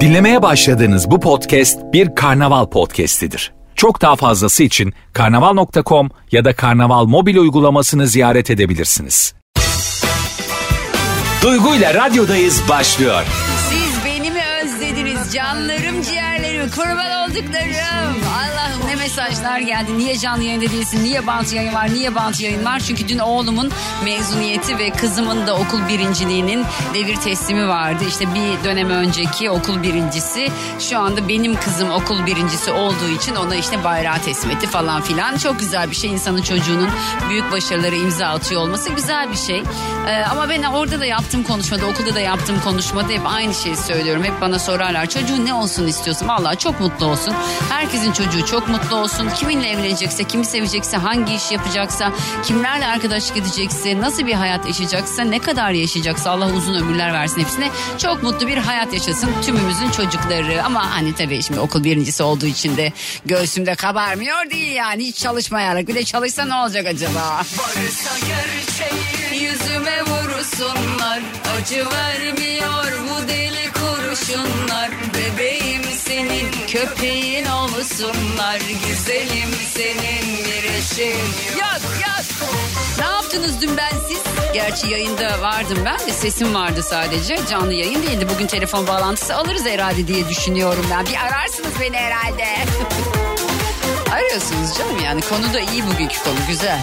Dinlemeye başladığınız bu podcast bir karnaval podcastidir. Çok daha fazlası için karnaval.com ya da karnaval mobil uygulamasını ziyaret edebilirsiniz. Duygu ile radyodayız başlıyor. Siz beni mi özlediniz canlarım ciğerlerim kurban olduklarım. Mesajlar geldi. Niye canlı yayında değilsin? Niye bant yayın var? Niye bant yayın var? Çünkü dün oğlumun mezuniyeti ve kızımın da okul birinciliğinin devir teslimi vardı. İşte bir dönem önceki okul birincisi. Şu anda benim kızım okul birincisi olduğu için ona işte bayrağı teslim etti falan filan. Çok güzel bir şey insanın çocuğunun büyük başarıları imza atıyor olması güzel bir şey. Ee, ama ben orada da yaptığım konuşmada okulda da yaptığım konuşmada hep aynı şeyi söylüyorum. Hep bana sorarlar çocuğun ne olsun istiyorsun? Vallahi çok mutlu olsun. Herkesin çocuğu çok mutlu olsun. Kiminle evlenecekse, kimi sevecekse, hangi iş yapacaksa, kimlerle arkadaşlık edecekse, nasıl bir hayat yaşayacaksa, ne kadar yaşayacaksa Allah uzun ömürler versin hepsine. Çok mutlu bir hayat yaşasın tümümüzün çocukları. Ama hani tabii şimdi okul birincisi olduğu için de göğsümde kabarmıyor değil yani. Hiç çalışmayarak bir de çalışsa ne olacak acaba? Varsa gerçeği yüzüme vursunlar. Acı vermiyor bu deli kurşunlar. Bebeğim senin köpeğin olsunlar. Güzelim senin bir eşin yok yok. Ne yaptınız dün ben siz? Gerçi yayında vardım ben de sesim vardı sadece. Canlı yayın değildi. Bugün telefon bağlantısı alırız herhalde diye düşünüyorum ben. Bir ararsınız beni herhalde. Arıyorsunuz canım yani konu da iyi bugünkü konu güzel.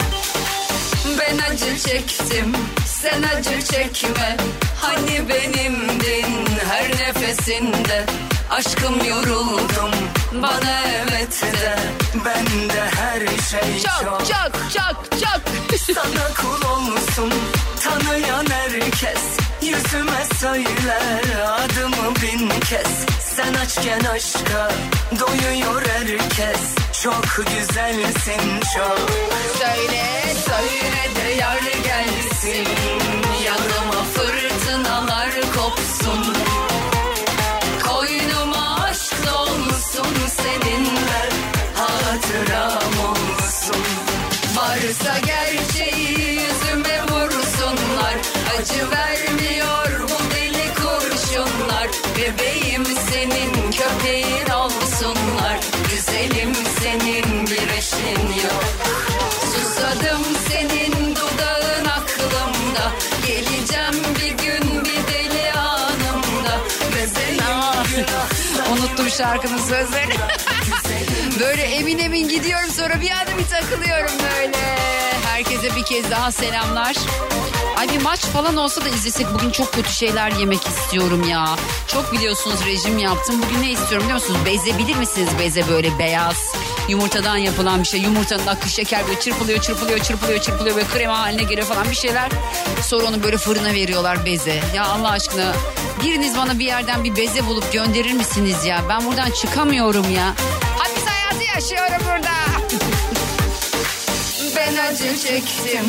Ben acı çektim sen acı çekme Hani benimdin her nefesinde Aşkım yoruldum bana evet de Ben de her şey Çok. çok çok çok Sana kul olsun tanıyan herkes Yüzüme söyler adımı bin kez. Sen açken aşka doyuyor herkes Çok güzelsin çok. Söyle söyle de yar gelsin Yanıma fırtınalar kopsun seninle Hatıram olsun. Varsa gerçeği yüzüme vursunlar. Acı vermiyor bu deli kurşunlar. Bebeğim senin köpeğin olsunlar. Güzelim senin bir eşin yok. Susadım senin şarkının sözlerini. böyle emin emin gidiyorum sonra bir anda bir takılıyorum böyle. Herkese bir kez daha selamlar. Ay bir maç falan olsa da izlesek bugün çok kötü şeyler yemek istiyorum ya. Çok biliyorsunuz rejim yaptım. Bugün ne istiyorum biliyor musunuz? Beze bilir misiniz? Beze böyle beyaz yumurtadan yapılan bir şey. Yumurtanın akı şeker böyle çırpılıyor çırpılıyor çırpılıyor çırpılıyor böyle krema haline geliyor falan bir şeyler. Sonra onu böyle fırına veriyorlar beze. Ya Allah aşkına biriniz bana bir yerden bir beze bulup gönderir misiniz ya? Ben buradan çıkamıyorum ya. Hapis hayatı yaşıyorum burada. Ben acı çektim,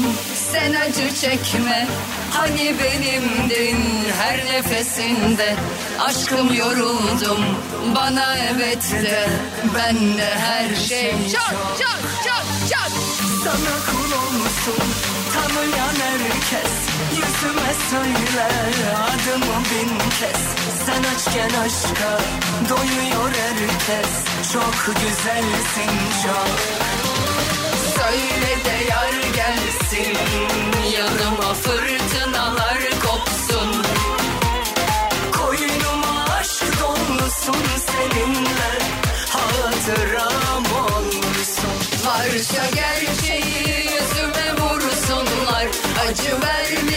sen acı çekme. Hani benimdin her nefesinde. Aşkım yoruldum, bana evet de. Ben de her şey çok çok çok çok. Sana kul olsun tanıyan herkes. Yüzüme söyler adımı bin kez. Sen açken aşka doyuyor herkes. Çok güzelsin çok Söyle de yar gelsin, yanıma fırtınalar Acı vermiyor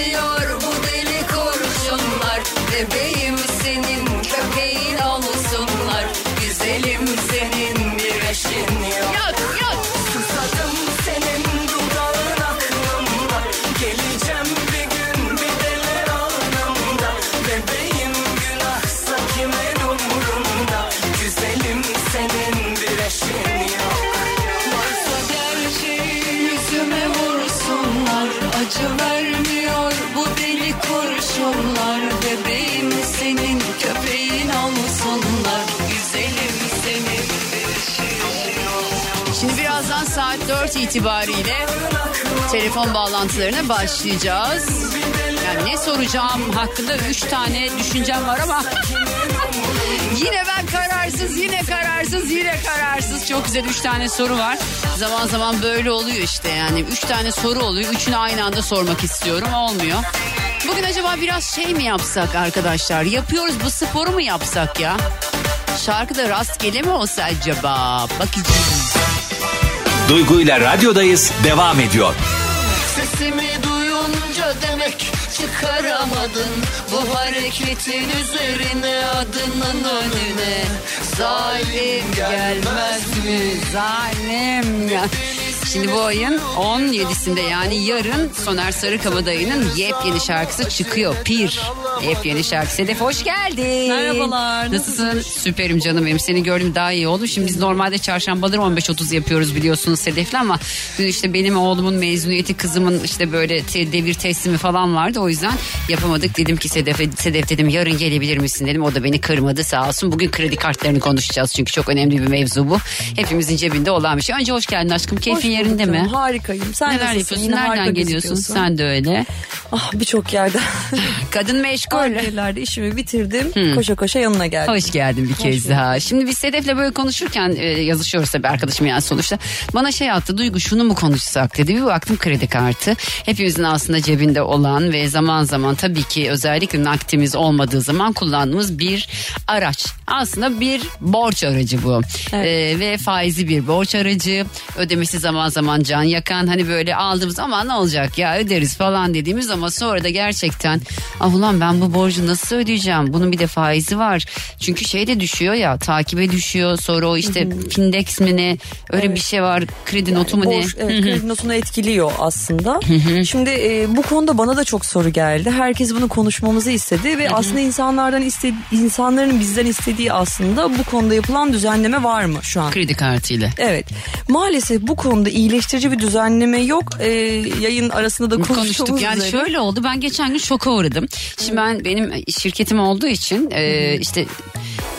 4 itibariyle telefon bağlantılarına başlayacağız. Yani ne soracağım hakkında 3 tane düşüncem var ama yine ben kararsız, yine kararsız, yine kararsız. Çok güzel 3 tane soru var. Zaman zaman böyle oluyor işte yani. 3 tane soru oluyor. Üçünü aynı anda sormak istiyorum. Olmuyor. Bugün acaba biraz şey mi yapsak arkadaşlar? Yapıyoruz bu sporu mu yapsak ya? Şarkıda rastgele mi olsa acaba? Bakacağız. Duygu ile radyodayız devam ediyor. Sesimi duyunca demek çıkaramadın. Bu hareketin üzerine adının önüne. Zalim gelmez mi? Zalim ya Şimdi bu ayın 17'sinde yani yarın Soner Sarıkabadayı'nın yepyeni şarkısı çıkıyor. Pir. Yepyeni şarkı. Sedef hoş geldin. Merhabalar, Nasılsın? Süperim canım benim. Seni gördüm daha iyi oldu. Şimdi biz normalde çarşambaları 15-30 yapıyoruz biliyorsunuz Sedef'le ama dün işte benim oğlumun mezuniyeti kızımın işte böyle te- devir teslimi falan vardı. O yüzden yapamadık. Dedim ki Sedef'e Sedef dedim yarın gelebilir misin dedim. O da beni kırmadı sağ olsun. Bugün kredi kartlarını konuşacağız çünkü çok önemli bir mevzu bu. Hepimizin cebinde olan bir şey. Önce hoş geldin aşkım. Keyfin Hoş yerinde mi? Harikayım. Sen Neler nasılsın? yapıyorsun? Yine Nereden harika geliyorsun? gözüküyorsun. Sen de öyle. Ah birçok yerden. Kadın meşgul. Yerlerde işimi bitirdim. Koşa koşa yanına geldim. Hoş geldin bir kez daha. Şimdi biz Sedef'le böyle konuşurken e, yazışıyoruz tabii arkadaşım yani sonuçta. Bana şey attı Duygu şunu mu konuşsak dedi. Bir baktım kredi kartı. Hepimizin aslında cebinde olan ve zaman zaman tabii ki özellikle nakitimiz olmadığı zaman kullandığımız bir araç. Aslında bir borç aracı bu. E, ve faizi bir borç aracı. Ödemesi zaman zaman can yakan. Hani böyle aldığımız ama ne olacak ya öderiz falan dediğimiz ama sonra da gerçekten ah ulan ben bu borcu nasıl ödeyeceğim? Bunun bir de faizi var. Çünkü şey de düşüyor ya takibe düşüyor. Sonra o işte Findex mi ne öyle bir şey var. Kredi notu mu ne? Borç, evet, kredi notunu etkiliyor aslında. Şimdi e, bu konuda bana da çok soru geldi. Herkes bunu konuşmamızı istedi ve aslında insanlardan iste, insanların bizden istediği aslında bu konuda yapılan düzenleme var mı şu an? Kredi kartıyla. Evet. Maalesef bu konuda iyileştirici bir düzenleme yok. E, yayın arasında da konuştuk. Yani üzere. şöyle oldu. Ben geçen gün şoka uğradım. Şimdi ben benim şirketim olduğu için e, işte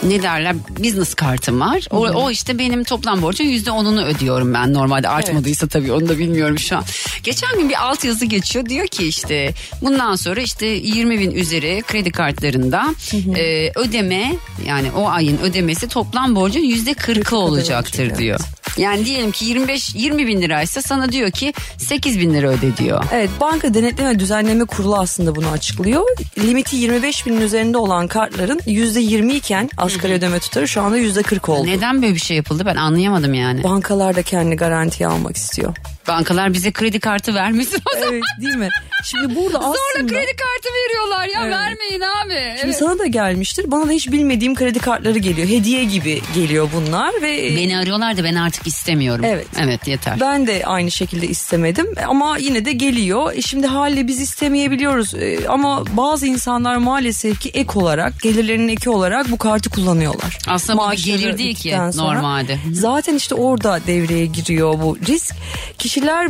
ne derler business kartım var. O, o işte benim toplam borcun yüzde onunu ödüyorum ben normalde artmadıysa tabii onu da bilmiyorum şu an. Geçen gün bir alt yazı geçiyor diyor ki işte bundan sonra işte 20 bin üzeri kredi kartlarında e, ödeme yani o ayın ödemesi toplam borcun yüzde 40'ı olacaktır olacak, diyor. Yani diyelim ki 25 20 bin liraysa sana diyor ki 8 bin lira öde diyor. Evet banka denetleme düzenleme kurulu aslında bunu açıklıyor. Limiti 25 binin üzerinde olan kartların %20 iken asgari ödeme tutarı şu anda %40 oldu. Neden böyle bir şey yapıldı ben anlayamadım yani. Bankalar da kendi garantiye almak istiyor. Bankalar bize kredi kartı vermesin o zaman. Evet değil mi? Şimdi burada Zorla aslında... kredi kartı veriyorlar ya Evet. vermeyin abi. Şimdi Evet. sana da gelmiştir. Bana da hiç bilmediğim kredi kartları geliyor. Hediye gibi geliyor bunlar ve Beni arıyorlar da ben artık istemiyorum. Evet. Evet yeter. Ben de aynı şekilde istemedim ama yine de geliyor. E Şimdi haliyle biz istemeyebiliyoruz E, ama bazı insanlar maalesef ki ek olarak gelirlerinin eki olarak bu kartı kullanıyorlar. Aslında bu bir Maaşları gelir değil ki normalde. Zaten işte orada devreye giriyor bu risk. Kişiler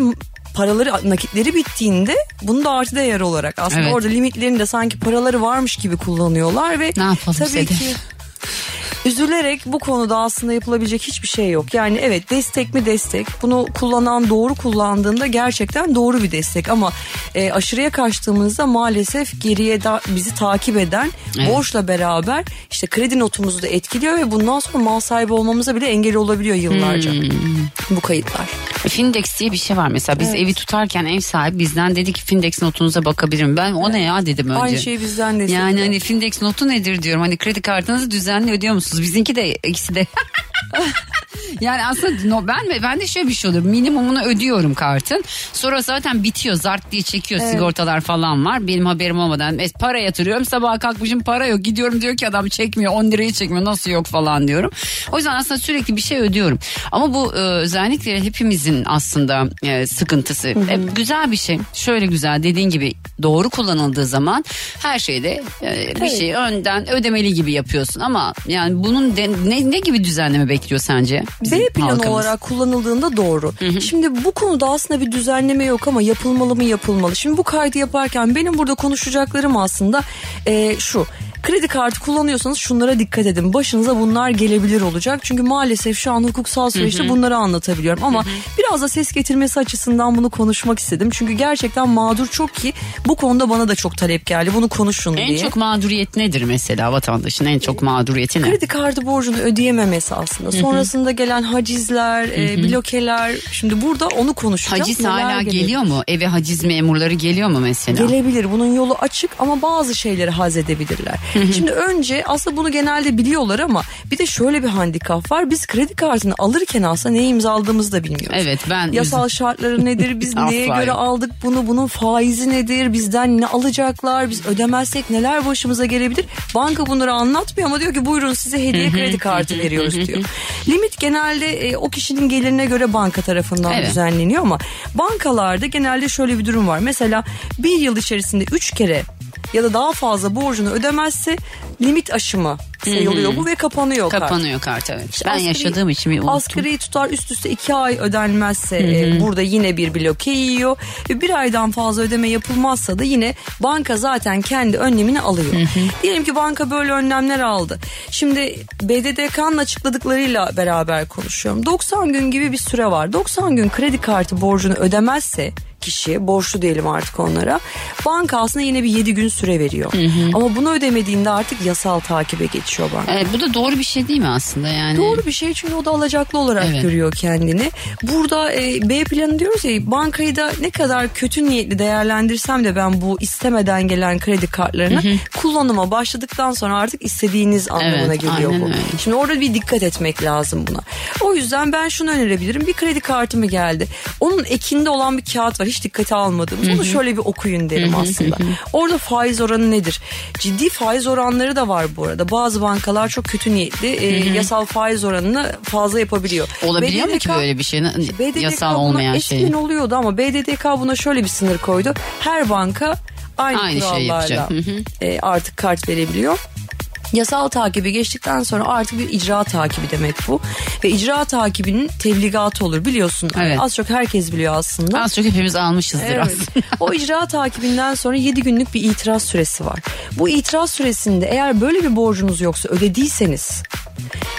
paraları nakitleri bittiğinde bunu da artı değer olarak aslında Evet. orada limitlerinde sanki paraları varmış gibi kullanıyorlar ve Ne yapalım tabii ki Üzülerek bu konuda aslında yapılabilecek hiçbir şey yok. Yani evet destek mi destek. Bunu kullanan doğru kullandığında gerçekten doğru bir destek. Ama e, aşırıya kaçtığımızda maalesef geriye da bizi takip eden Evet. borçla beraber işte kredi notumuzu da etkiliyor ve bundan sonra mal sahibi olmamıza bile engel olabiliyor yıllarca. Hmm. Bu kayıtlar. Findex diye bir şey var mesela biz Evet. evi tutarken ev sahibi bizden dedi ki Findex notunuza bakabilirim. Ben o ne ya dedim önce. Aynı şeyi bizden de Yani hani Findex notu nedir diyorum. Hani kredi kartınızı düzenli ödüyor musunuz? Bizimki de ikisi de. yani aslında no, ben ve ben de şöyle bir şey olur. Minimumunu ödüyorum kartın. Sonra zaten bitiyor. Zart diye çekiyor. Sigortalar falan var. Benim haberim olmadan e, para yatırıyorum. Sabah kalkmışım para yok. Gidiyorum diyor ki adam çekmiyor. 10 lirayı çekmiyor. Nasıl yok falan diyorum. O yüzden aslında sürekli bir şey ödüyorum. Ama bu e, özellikle hepimizin aslında e, sıkıntısı. E, güzel bir şey. Şöyle güzel dediğin gibi doğru kullanıldığı zaman her şeyde e, bir şey önden ödemeli gibi yapıyorsun ama yani bunun de- ne, ne gibi düzenleme bekliyor sence? B planı halkımız? olarak kullanıldığında doğru. Şimdi bu konuda aslında bir düzenleme yok ama yapılmalı mı yapılmalı. Şimdi bu kaydı yaparken benim burada konuşacaklarım aslında e, şu. Kredi kartı kullanıyorsanız şunlara dikkat edin. Başınıza bunlar gelebilir olacak. Çünkü maalesef şu an hukuksal süreçte bunları anlatabiliyorum. Ama biraz da ses getirmesi açısından bunu konuşmak istedim. Çünkü gerçekten mağdur çok ki bu konuda bana da çok talep geldi. Bunu konuşun En diye. çok mağduriyet nedir mesela vatandaşın en çok mağduriyeti ne? Kredi kartı borcunu ödeyememesi aslında. Sonrasında gelen hacizler, e, blokeler. Şimdi burada onu konuşacağız. Haciz Neler hala gelebilir? geliyor mu? Eve haciz memurları geliyor mu mesela? Gelebilir. Bunun yolu açık ama bazı şeyleri haz edebilirler. Şimdi önce aslında bunu genelde biliyorlar ama bir de şöyle bir handikap var. Biz kredi kartını alırken aslında ne imzaladığımızı da bilmiyoruz. Evet, ben- Yasal şartları nedir? Biz neye göre aldık bunu? Bunun faizi nedir? Bizden ne alacaklar? Biz ödemezsek neler başımıza gelebilir? Banka bunları anlatmıyor ama diyor ki buyurun size hediye kredi kartı veriyoruz diyor. Limit genelde e, o kişinin gelirine göre banka tarafından Evet. düzenleniyor ama bankalarda genelde şöyle bir durum var. Mesela bir yıl içerisinde üç kere ya da daha fazla borcunu ödemezse limit aşımı sayılıyor bu ve kapanıyor kart. Kapanıyor kart evet. İşte ben asgari- yaşadığım için bir unuttum. Asgari tutar üst üste iki ay ödenmezse e, burada yine bir bloke yiyor. Ve bir aydan fazla ödeme yapılmazsa da yine banka zaten kendi önlemini alıyor. Diyelim ki banka böyle önlemler aldı. Şimdi BDDK'nın açıkladıklarıyla beraber konuşuyorum. 90 gün gibi bir süre var. 90 gün kredi kartı borcunu ödemezse kişi borçlu diyelim artık onlara. Banka aslında yine bir 7 gün süre veriyor. Ama bunu ödemediğinde artık yasal takibe geçiyor banka. Evet, bu da doğru bir şey değil mi aslında yani? Doğru bir şey çünkü o da alacaklı olarak Evet. görüyor kendini. Burada e, B planı diyoruz ya bankayı da ne kadar kötü niyetli değerlendirsem de ben bu istemeden gelen kredi kartlarını kullanıma başladıktan sonra artık istediğiniz anlamına Evet, geliyor bu. öyle. Şimdi orada bir dikkat etmek lazım buna. O yüzden ben şunu önerebilirim. Bir kredi kartı mı geldi? Onun ekinde olan bir kağıt var. Hiç dikkate almadığımız. Onu şöyle bir okuyun derim aslında. Orada faiz oranı nedir? Ciddi faiz oranları da var bu arada. Bazı bankalar çok kötü niyetli e, yasal faiz oranını fazla yapabiliyor. Olabiliyor mu ki BDDK böyle bir şey? BDDK Yasal olmayan eskiden şey. oluyordu ama BDDK buna şöyle bir sınır koydu. Her banka aynı, Aynı kurallarla hı. e, artık kart verebiliyor. Yasal takibi geçtikten sonra artık bir icra takibi demek bu. Ve icra takibinin tebligatı olur biliyorsun. Evet. Az çok herkes biliyor aslında. Az çok hepimiz almışızdır Evet. aslında. o icra takibinden sonra 7 günlük bir itiraz süresi var. Bu itiraz süresinde eğer böyle bir borcunuz yoksa ödediyseniz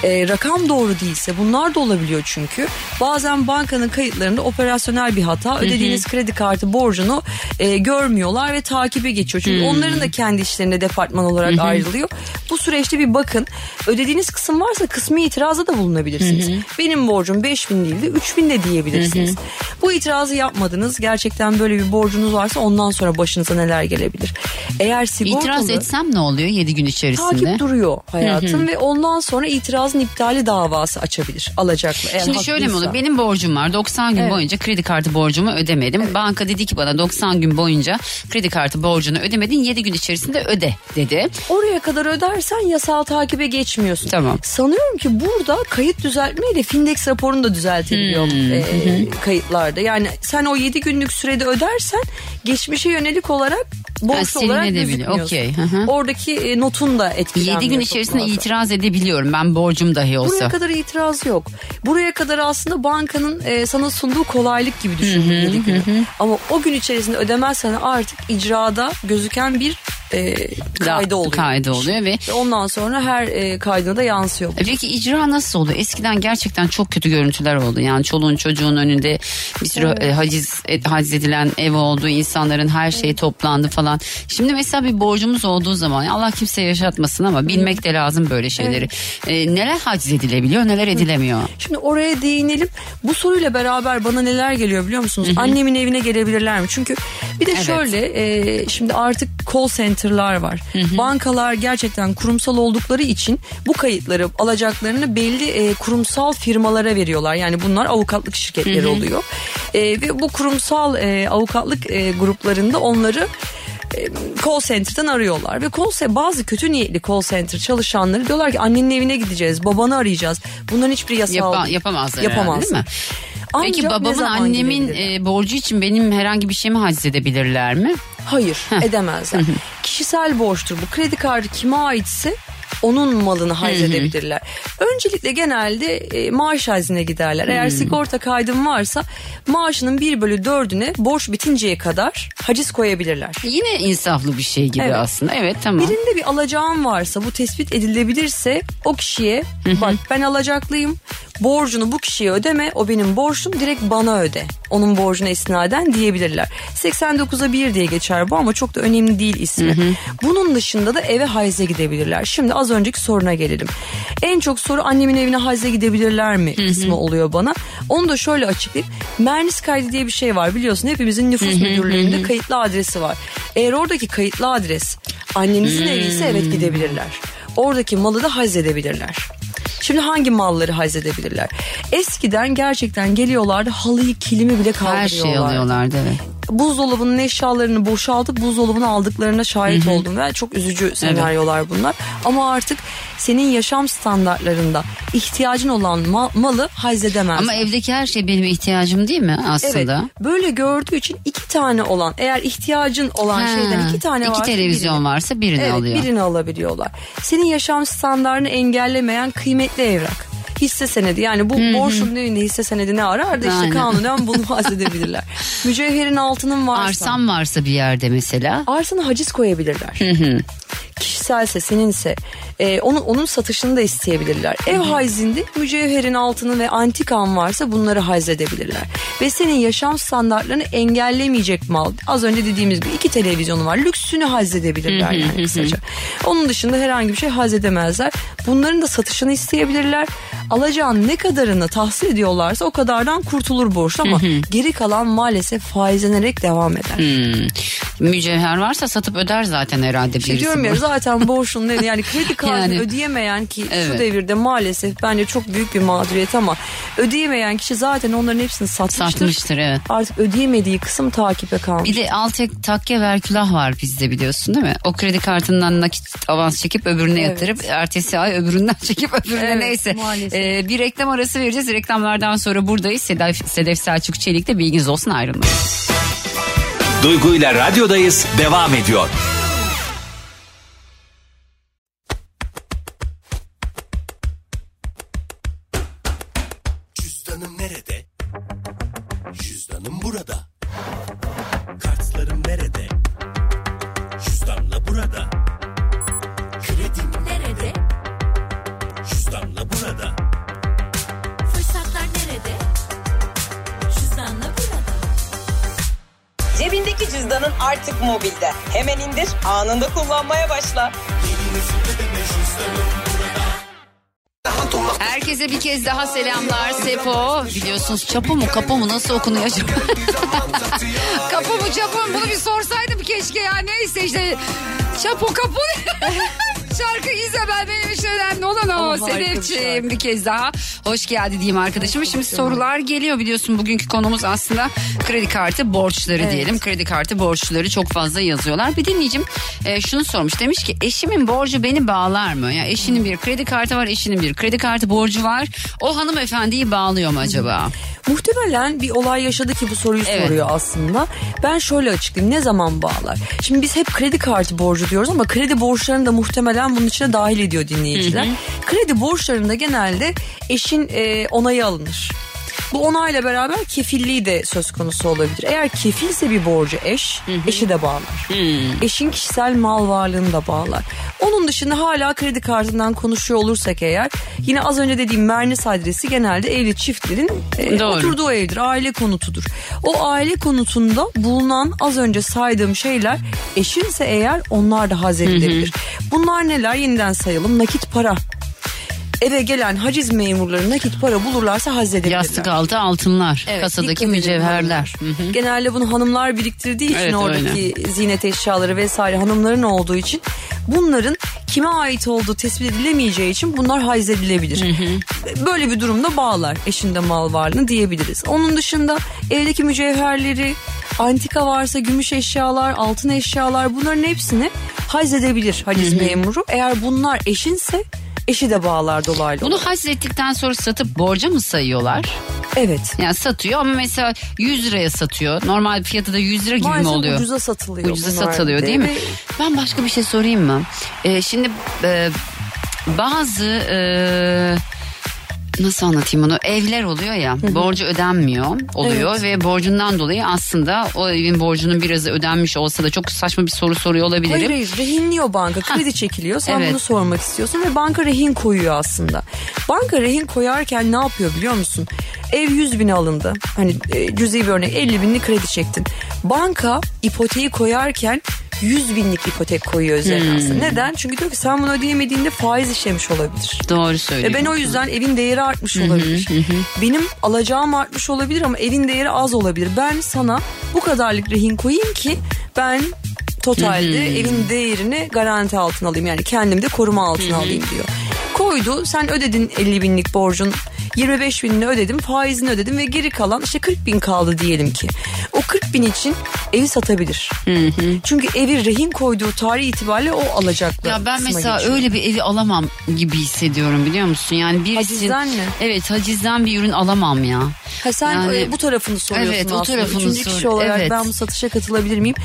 e, rakam doğru değilse bunlar da olabiliyor çünkü. Bazen bankanın kayıtlarında operasyonel bir hata ödediğiniz kredi kartı borcunu e, görmüyorlar ve takibe geçiyor. Çünkü onların da kendi işlerinde departman olarak ayrılıyor. Bu süreçte bir bakın ödediğiniz kısım varsa kısmi itiraza da bulunabilirsiniz. Benim borcum 5000 değil de 3000 de diyebilirsiniz. Bu itirazı yapmadınız. Gerçekten böyle bir borcunuz varsa ondan sonra başınıza neler gelebilir. Eğer sigortalı... İtiraz etsem ne oluyor 7 gün içerisinde? Takip duruyor hayatım ve ondan sonra itirazın iptali davası açabilir alacaklı. Eğer Şimdi şöyle mi haklıysa. olur? Benim borcum var. 90 gün Evet. boyunca kredi kartı borcumu ödemedim. Banka dedi ki bana 90 gün boyunca kredi kartı borcunu ödemedin. 7 gün içerisinde öde dedi. Oraya kadar ödersen yasal takibe geçmiyorsun. Tamam. Sanıyorum ki burada kayıt düzeltmeyle Findex raporunu da düzeltebiliyor Hmm. e, kayıtlarda. Yani sen o 7 günlük sürede ödersen geçmişe yönelik olarak borçlu olarak gözükmüyorsun. Hı hı. Oradaki e, notun da etkilenmiyor. 7 gün içerisinde fazla. itiraz edebiliyorum. Ben borcum dahi olsa. Buraya kadar itiraz yok. Buraya kadar aslında bankanın e, sana sunduğu kolaylık gibi düşün. Ama o gün içerisinde ödemezsen artık icrada gözüken bir e, kaydı oluyor. Kaydı oluyor ve ondan sonra her e, kaydına da yansıyor. bu. E Peki icra nasıl oldu? Eskiden gerçekten çok kötü görüntüler oldu. Yani çoluğun çocuğun önünde bir sürü e, haciz, e, haciz edilen ev oldu. insanların her şeyi toplandı falan. Şimdi mesela bir borcumuz olduğu zaman Allah kimseye yaşatmasın ama bilmek de lazım böyle şeyleri. E, neler haciz edilebiliyor neler edilemiyor? Şimdi oraya değinelim. Bu soruyla beraber bana neler geliyor biliyor musunuz? Annemin evine gelebilirler mi? Çünkü bir de Evet. şöyle e, şimdi artık call center'lar var. Bankalar gerçekten kurumsal oldukları için bu kayıtları alacaklarını belli e, kurumsal firmalara veriyorlar. Yani bunlar avukatlık şirketleri oluyor. E, ve bu kurumsal e, avukatlık e, gruplarında onları e, call center'dan arıyorlar ve call ce- bazı kötü niyetli call center çalışanları diyorlar ki annenin evine gideceğiz, babanı arayacağız. Bunların hiçbiri yasal Yapa- yapamazlar herhalde, Yapamaz. değil mi? Ancak Peki babamın annemin e, borcu için benim herhangi bir şeyimi haciz edebilirler mi? Hayır edemezler. Kişisel borçtur bu. Kredi kartı kime aitse onun malını hayzedebilirler. Öncelikle genelde e, maaş hazine giderler. Eğer sigorta kaydım varsa maaşının 1 bölü 4'üne borç bitinceye kadar haciz koyabilirler. Yine insaflı bir şey gibi Evet. aslında. Evet tamam. Birinde bir alacağın varsa bu tespit edilebilirse o kişiye bak ben alacaklıyım borcunu bu kişiye ödeme o benim borçum direkt bana öde. Onun borcuna esnaden diyebilirler. 89'a 1 diye geçer bu ama çok da önemli değil ismi. Bunun dışında da eve hayze gidebilirler. Şimdi az önceki soruna gelelim. En çok soru annemin evine hayze gidebilirler mi kısmı oluyor bana. Onu da şöyle açıklayayım. Mernis kaydı diye bir şey var biliyorsun hepimizin nüfus müdürlüğünde kayıtlı adresi var. Eğer oradaki kayıtlı adres annenizin evi ise evet gidebilirler. Oradaki malı da hazzedebilirler. Şimdi hangi malları hazzedebilirler? Eskiden gerçekten geliyorlardı halıyı kilimi bile kaldırıyorlar. Her şeyi alıyorlardı evet. Buzdolabının eşyalarını boşaltıp buzdolabını aldıklarına şahit oldum ve çok üzücü senaryolar bunlar. Ama artık senin yaşam standartlarında ihtiyacın olan ma- malı hazledemez. Ama evdeki her şey benim ihtiyacım değil mi Evet. aslında? Böyle gördüğü için iki tane olan eğer ihtiyacın olan Ha, şeyden iki tane iki varsa televizyon birini- varsa birini evet, alıyor. birini alabiliyorlar. Senin yaşam standartını engellemeyen kıymetli evrak. Hisse senedi yani bu borçlunun evinde hisse senedi ne arar da işte Aynen. kanunen bunu bahsedebilirler. Mücevherin altının varsa. Arsam varsa bir yerde mesela. Arsana haciz koyabilirler. Kişiselse seninse e, onun onun satışını da isteyebilirler. Ev haizinde mücevherin altını ve antikan varsa bunları haizedebilirler. Ve senin yaşam standartlarını engellemeyecek mal. Az önce dediğimiz gibi iki televizyonu var. Lüksünü haizedebilirler yani kısaca. Onun dışında herhangi bir şey haizedemezler. Bunların da satışını isteyebilirler. Alacağın ne kadarını tahsil ediyorlarsa o kadardan kurtulur borç ama geri kalan maalesef faizlenerek devam eder. Hmm. Mücevher varsa satıp öder zaten herhalde birisi. Diyorum ya zaten borçlunun eli yani kredi kartını Yani. ödeyemeyen ki şu Evet. devirde maalesef bence çok büyük bir mağduriyet ama ödeyemeyen kişi zaten onların hepsini satmıştır. Satmıştır evet. Artık ödeyemediği kısım takibe kalmış. Bir de alt takke ver külah var bizde biliyorsun değil mi? O kredi kartından nakit avans çekip öbürüne Evet. yatırıp ertesi ay öbüründen çekip öbürüne Evet, neyse. maalesef. Ee, bir reklam arası vereceğiz. Reklamlardan sonra buradayız. Sedef, Sedef Selçuk Çelik'te bilginiz olsun ayrılmayın. Duygu ile radyodayız devam ediyor. Herkese bir kez daha selamlar Sepo. Biliyorsunuz çapo mu kapo mu nasıl okunuyor acaba? kapo mu çapo mu bunu bir sorsaydım keşke ya neyse işte çapo kapo. Şarkı İzabel benim için önemli olan o. Sedefciğim bir kez daha hoş geldi diyeyim arkadaşım. Şimdi sorular geliyor biliyorsun bugünkü konumuz aslında kredi kartı borçları Evet. diyelim. Kredi kartı borçları çok fazla yazıyorlar. Bir dinleyicim e, şunu sormuş demiş ki eşimin borcu beni bağlar mı? Ya eşinin bir kredi kartı var eşinin bir kredi kartı borcu var. O hanımefendiyi bağlıyor mu acaba? Muhtemelen bir olay yaşadı ki bu soruyu Evet. soruyor aslında. Ben şöyle açıklayayım ne zaman bağlar? Şimdi biz hep kredi kartı borcu diyoruz ama kredi borçlarını da muhtemelen bunun içine dahil ediyor dinleyiciler. Kredi borçlarında genelde eşin e, onayı alınır. Bu onayla beraber kefilliği de söz konusu olabilir. Eğer kefilse bir borcu eş, eşi de bağlar. Eşin kişisel mal varlığını da bağlar. Onun dışında hala kredi kartından konuşuyor olursak eğer yine az önce dediğim Mernis adresi genelde evli çiftlerin e, Doğru. oturduğu evdir. Aile konutudur. O aile konutunda bulunan az önce saydığım şeyler eşinse eğer onlar da hazedilebilir. Bunlar neler? Yeniden sayalım. Nakit para. Eve gelen haciz memurları nakit para bulurlarsa hazzedebilirler. Yastık altı altınlar, Evet, kasadaki mücevherler. Genelde bunu hanımlar biriktirdiği için Evet, oradaki ziynet eşyaları vesaire hanımların olduğu için bunların kime ait olduğu tespit edilemeyeceği için bunlar haiz edilebilir. Böyle bir durumda bağlar eşinde mal varlığını diyebiliriz. Onun dışında evdeki mücevherleri, antika varsa gümüş eşyalar, altın eşyalar bunların hepsini haiz edebilir haciz memuru. Eğer bunlar eşinse eşi de bağlar dolaylı Bunu hazrettikten sonra satıp borca mı sayıyorlar? Evet. Yani satıyor ama mesela 100 liraya satıyor. Normal fiyatı da 100 lira gibi mi Maalesef oluyor? ucuza satılıyor Ucuza bunlar satılıyor değil mi? Ben başka bir şey sorayım mı? Ee, şimdi e, bazı e, nasıl anlatayım bunu evler oluyor ya borcu ödenmiyor oluyor Evet. ve borcundan dolayı aslında o evin borcunun birazı ödenmiş olsa da çok saçma bir soru soruyor olabilirim. Hayır hayır rehinliyor banka kredi çekiliyor sen Evet. bunu sormak istiyorsun ve banka rehin koyuyor aslında. Banka rehin koyarken ne yapıyor biliyor musun? Ev 100 bin alındı hani e, cüzi bir örnek 50 binlik kredi çektin. Banka ipoteği koyarken 100 binlik ipotek koyuyor üzerine Hmm. aslında. Neden? Çünkü diyor ki sen bunu ödeyemediğinde faiz işlemiş olabilir. Doğru Ve söylüyorsun. ben o yüzden evin değeri artmış olabilir. Benim alacağım artmış olabilir ama evin değeri az olabilir. Ben sana bu kadarlık rehin koyayım ki ben totalde evin değerini garanti altına alayım. Yani kendim de koruma altına alayım diyor. Koydu sen ödedin 50 binlik borcun 25 binini ödedim faizini ödedim ve geri kalan işte 40 bin kaldı diyelim ki. O 40 bin için evi satabilir. Çünkü evi rehin koyduğu tarih itibariyle o alacaklı. Ya ben mesela geçiyor. öyle bir evi alamam gibi hissediyorum biliyor musun? Yani birisi Hacizden mi? Evet hacizden bir ürün alamam ya. Ha sen Yani- e, bu tarafını soruyorsun Evet, o aslında. tarafını Üçüncü sor- kişi olarak evet. ben bu satışa katılabilir miyim?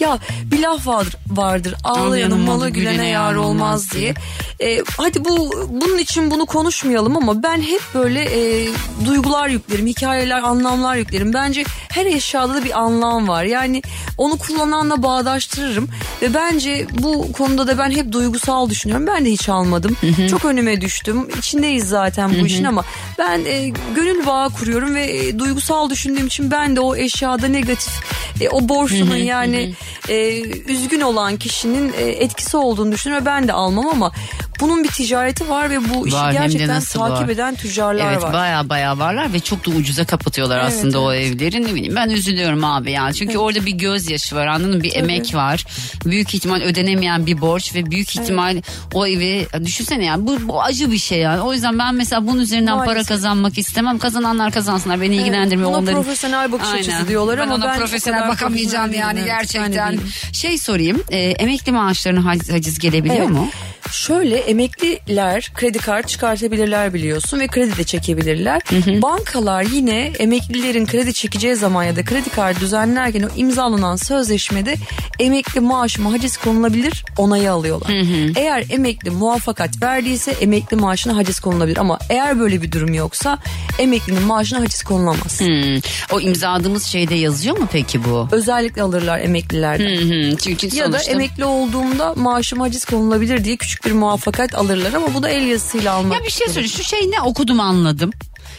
Ya bir laf vardır, vardır ağlayanın malı gülene yar olmaz diye. E, hadi bu bunun için bunu konuşmayalım ama ben hep böyle e, duygular yüklerim, hikayeler, anlamlar yüklerim. Bence her eşyada da bir anlam var. Yani onu kullananla bağdaştırırım ve bence bu konuda da ben hep duygusal düşünüyorum. Ben de hiç almadım. Çok önüme düştüm. İçindeyiz zaten bu işin ama ben e, gönül bağı kuruyorum ve e, duygusal düşündüğüm için ben de o eşyada negatif e, o borçlunun yani e, üzgün olan kişinin e, etkisi olduğunu düşünüyorum ve ben de almam ama bunun bir ticareti var ve bu işi Var, gerçekten takip var. eden tüccarlar Evet var. baya baya varlar ve çok da ucuza kapatıyorlar Evet, aslında o evet. evleri. Ne bileyim ben üzülüyorum abi yani. Çünkü orada bir gözyaşı var anladın mı? Bir emek var. Büyük ihtimal ödenemeyen bir borç ve büyük ihtimal o evi düşünsene yani bu, bu acı bir şey yani. O yüzden ben mesela bunun üzerinden para Maalesef. kazanmak istemem. Kazananlar kazansınlar beni Evet, ilgilendirmiyor. buna Onların... profesyonel bakış Aynen. açısı diyorlar ben ama ona ben o profesyonel bakamayacağım yani evet, gerçekten. Şey sorayım e, emekli maaşlarına hac- haciz gelebiliyor Evet. mu? Şöyle emekliler kredi kart çıkartabilirler biliyorsun ve kredi de çekebilirler. Bankalar yine emeklilerin kredi çekeceği zaman ya da kredi kartı düzenlerken o imzalanan sözleşmede emekli maaşıma haciz konulabilir onayı alıyorlar. Eğer emekli muvaffakat verdiyse emekli maaşına haciz konulabilir ama eğer böyle bir durum yoksa emeklinin maaşına haciz konulamaz. Hmm. O imzaladığımız şeyde yazıyor mu peki bu? Özellikle alırlar emeklilerden. Hı hı. Çünkü Ya da sonuçta... emekli olduğumda maaşıma haciz konulabilir diye küçük bir muvaffakat alırlar ama bu da el yazısıyla almak. Ya bir şey söyle şu şey ne okudum anladım.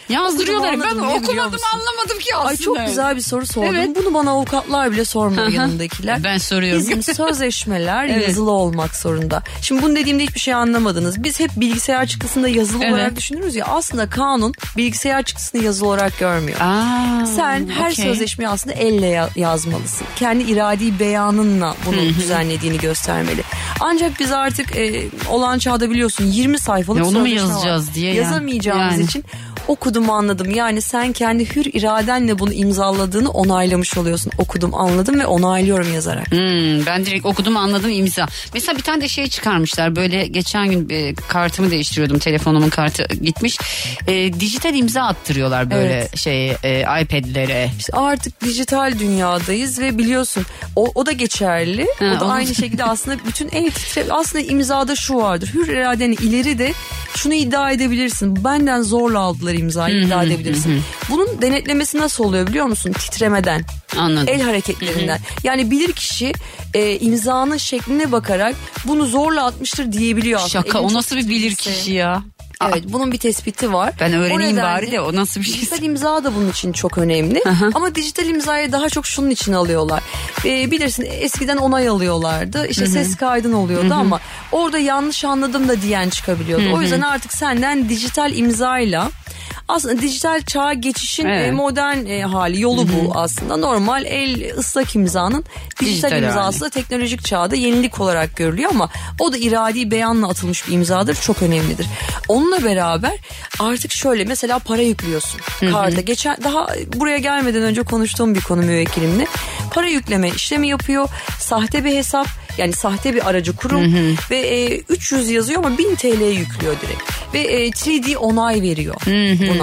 Yazdırıyorlar. Ben okumadım anlamadım ki aslında. Ay çok güzel bir soru sordun. Evet. Bunu bana avukatlar bile sormuyor yanındakiler. Ben soruyorum. Bizim sözleşmeler Evet. yazılı olmak zorunda. Şimdi bunu dediğimde hiçbir şey anlamadınız. Biz hep bilgisayar çıktısında yazılı Evet. olarak düşünürüz ya. Aslında kanun bilgisayar çıktısını yazılı olarak görmüyor. Aa, Sen her okey. sözleşmeyi aslında elle ya- yazmalısın. Kendi iradi beyanınla bunu düzenlediğini göstermeli. Ancak biz artık e, olan çağda biliyorsun 20 sayfalık Ya onu mu sözleşme var. yazacağız diye ya. Yazamayacağımız Yani. için okudum anladım. Yani sen kendi hür iradenle bunu imzaladığını onaylamış oluyorsun. Okudum anladım ve onaylıyorum yazarak. Hmm, ben direkt okudum anladım imza. Mesela bir tane de şey çıkarmışlar böyle geçen gün e, kartımı değiştiriyordum telefonumun kartı gitmiş. E, dijital imza attırıyorlar böyle Evet. şey e, iPad'lere. İşte artık dijital dünyadayız ve biliyorsun o, o da geçerli. Ha, o da o- aynı şekilde aslında bütün el titre aslında imzada şu vardır. Hür iradeni ileri de şunu iddia edebilirsin. Benden zorla aldılar imzayı iddia edebilirsin. Bunun denetlemesi nasıl oluyor biliyor musun? Titremeden. Anladım. El hareketlerinden. Yani bilir kişi e, imzanın şekline bakarak bunu zorla atmıştır diyebiliyor aslında. Şaka Elin o nasıl bir bilir kişi ya? Evet bunun bir tespiti var. Ben öğreneyim nedenle bari de o nasıl bir şey? Dijital imza da bunun için çok önemli. Ama dijital imzayı daha çok şunun için alıyorlar. Ee, bilirsin eskiden onay alıyorlardı. İşte ses kaydın oluyordu ama orada yanlış anladım da diyen çıkabiliyordu. O yüzden artık senden dijital imzayla aslında dijital çağa geçişin Evet. e, modern e, hali yolu bu aslında. Normal el ıslak imzanın dijital, Dijital imzası da teknolojik çağda yenilik olarak görülüyor ama o da iradi beyanla atılmış bir imzadır. Çok önemlidir. Onunla beraber artık şöyle mesela para yüklüyorsun karta. Geçen daha buraya gelmeden önce konuştuğum bir konu müvekkilimle. Para yükleme işlemi yapıyor. Sahte bir hesap yani sahte bir aracı kurum ve e, 300 yazıyor ama 1000 TL yüklüyor direkt. Ve e, 3D onay veriyor buna.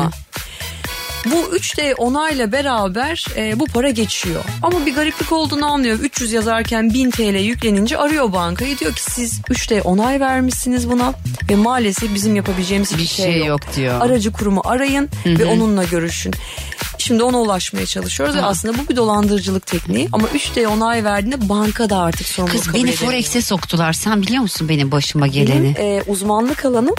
Bu 3D onayla beraber e, bu para geçiyor. Ama bir gariplik olduğunu anlıyor. 300 yazarken 1000 TL yüklenince arıyor bankayı. Diyor ki siz 3D onay vermişsiniz buna ve maalesef bizim yapabileceğimiz hiçbir Bir şey, şey yok. yok diyor. Aracı kurumu arayın ve onunla görüşün. Şimdi ona ulaşmaya çalışıyoruz ve aslında bu bir dolandırıcılık tekniği ama 3D onay verdiğinde banka da artık sorumluluk Kız beni. Forex'e soktular. Sen biliyor musun benim başıma geleni? Benim e, uzmanlık alanım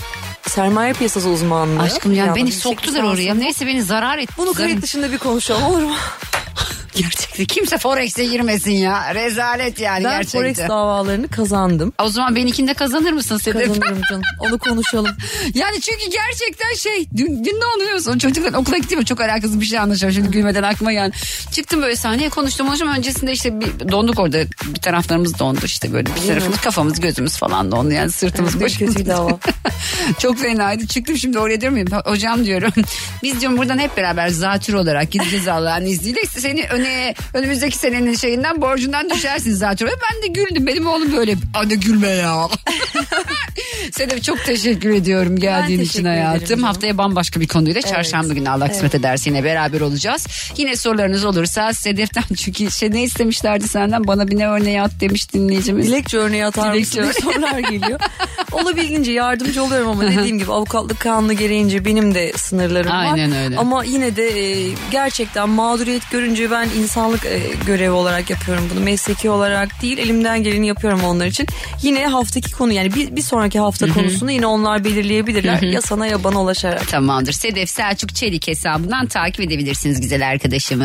sermaye piyasası uzmanlığı. Aşkım yani beni yüksek soktular oraya. Neyse beni zarar etti. Bunu kayıt dışında bir konuşalım olur mu? Gerçekten kimse Forex'e girmesin ya. Rezalet yani Ben gerçekten. Forex davalarını kazandım. O zaman benimkinde kazanır mısın Sedef? Kazanırım canım. Onu konuşalım. Yani çünkü gerçekten şey dün, dün ne oluyorsun çocuklar okula gittim çok alakasız bir şey anlaşıyorum şimdi gülmeden aklıma geldi. Çıktım böyle sahneye konuştum konuştum öncesinde işte bir donduk orada bir taraflarımız dondu işte böyle bir tarafımız kafamız gözümüz falan dondu yani sırtımız Evet, başımız. kötüydü hava. çok fenaydı çıktım şimdi oraya diyorum ya hocam diyorum biz diyorum buradan hep beraber zatür olarak gideceğiz Allah'ın izniyle seni öne önümüzdeki senenin şeyinden borcundan düşersin olarak. ben de güldüm benim oğlum böyle anne gülme ya. Sedef çok teşekkür ediyorum geldiğin için teşekkür ederim hayatım. Haftaya bambaşka bir konuyla çarşamba günü Allah kısmet ederse yine beraber olacağız. Yine sorularınız olursa Sedef'ten çünkü şey ne istemişlerdi senden bana bir ne örneği at demiş dinleyicimiz. Dilekçe örneği atar Dilekçe mısın sorular geliyor. Olabildiğince yardımcı oluyorum ama dediğim gibi avukatlık kanunu gereğince benim de sınırlarım var. Aynen öyle. Ama yine de e, gerçekten mağduriyet görünce ben insanlık e, görevi olarak yapıyorum bunu. Mesleki olarak değil elimden geleni yapıyorum onlar için. Yine haftaki konu yani bir, bir sonraki hafta konusunu yine onlar belirleyebilirler. Ya sana ya bana ulaşarak. Tamamdır. Sedef Selçuk Çelik hesabından takip edebilirsiniz güzel arkadaşımı.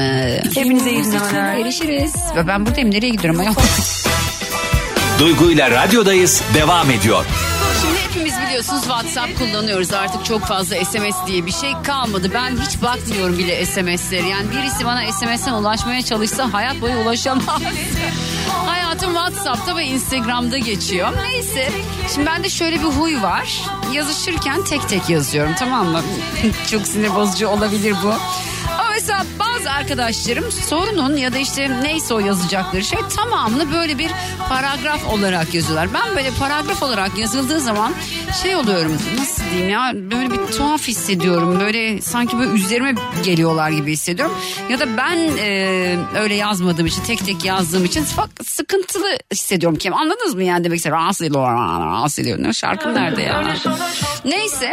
Hepinize iyi dinlemeler. Görüşürüz. Ve ben buradayım. Nereye gidiyorum? Duygu ile radyodayız devam ediyor. Şimdi hepimiz biliyorsunuz WhatsApp kullanıyoruz. Artık çok fazla SMS diye bir şey kalmadı. Ben hiç bakmıyorum bile SMS'leri. Yani birisi bana SMS'ten ulaşmaya çalışsa hayat boyu ulaşamaz. Hayatım WhatsApp'ta ve Instagram'da geçiyor. Neyse. Şimdi bende şöyle bir huy var. Yazışırken tek tek yazıyorum tamam mı? çok sinir bozucu olabilir bu. Mesela bazı arkadaşlarım sorunun ya da işte neyse o yazacakları şey tamamını böyle bir paragraf olarak yazıyorlar. Ben böyle paragraf olarak yazıldığı zaman şey oluyorum nasıl diyeyim ya böyle bir tuhaf hissediyorum. Böyle sanki böyle üzerime geliyorlar gibi hissediyorum. Ya da ben e, öyle yazmadığım için tek tek yazdığım için sıkıntılı hissediyorum. Kim anladınız mı yani demek istedim. Rahatsız ediyor, rahatsız ediyor. Şarkım nerede ya? Neyse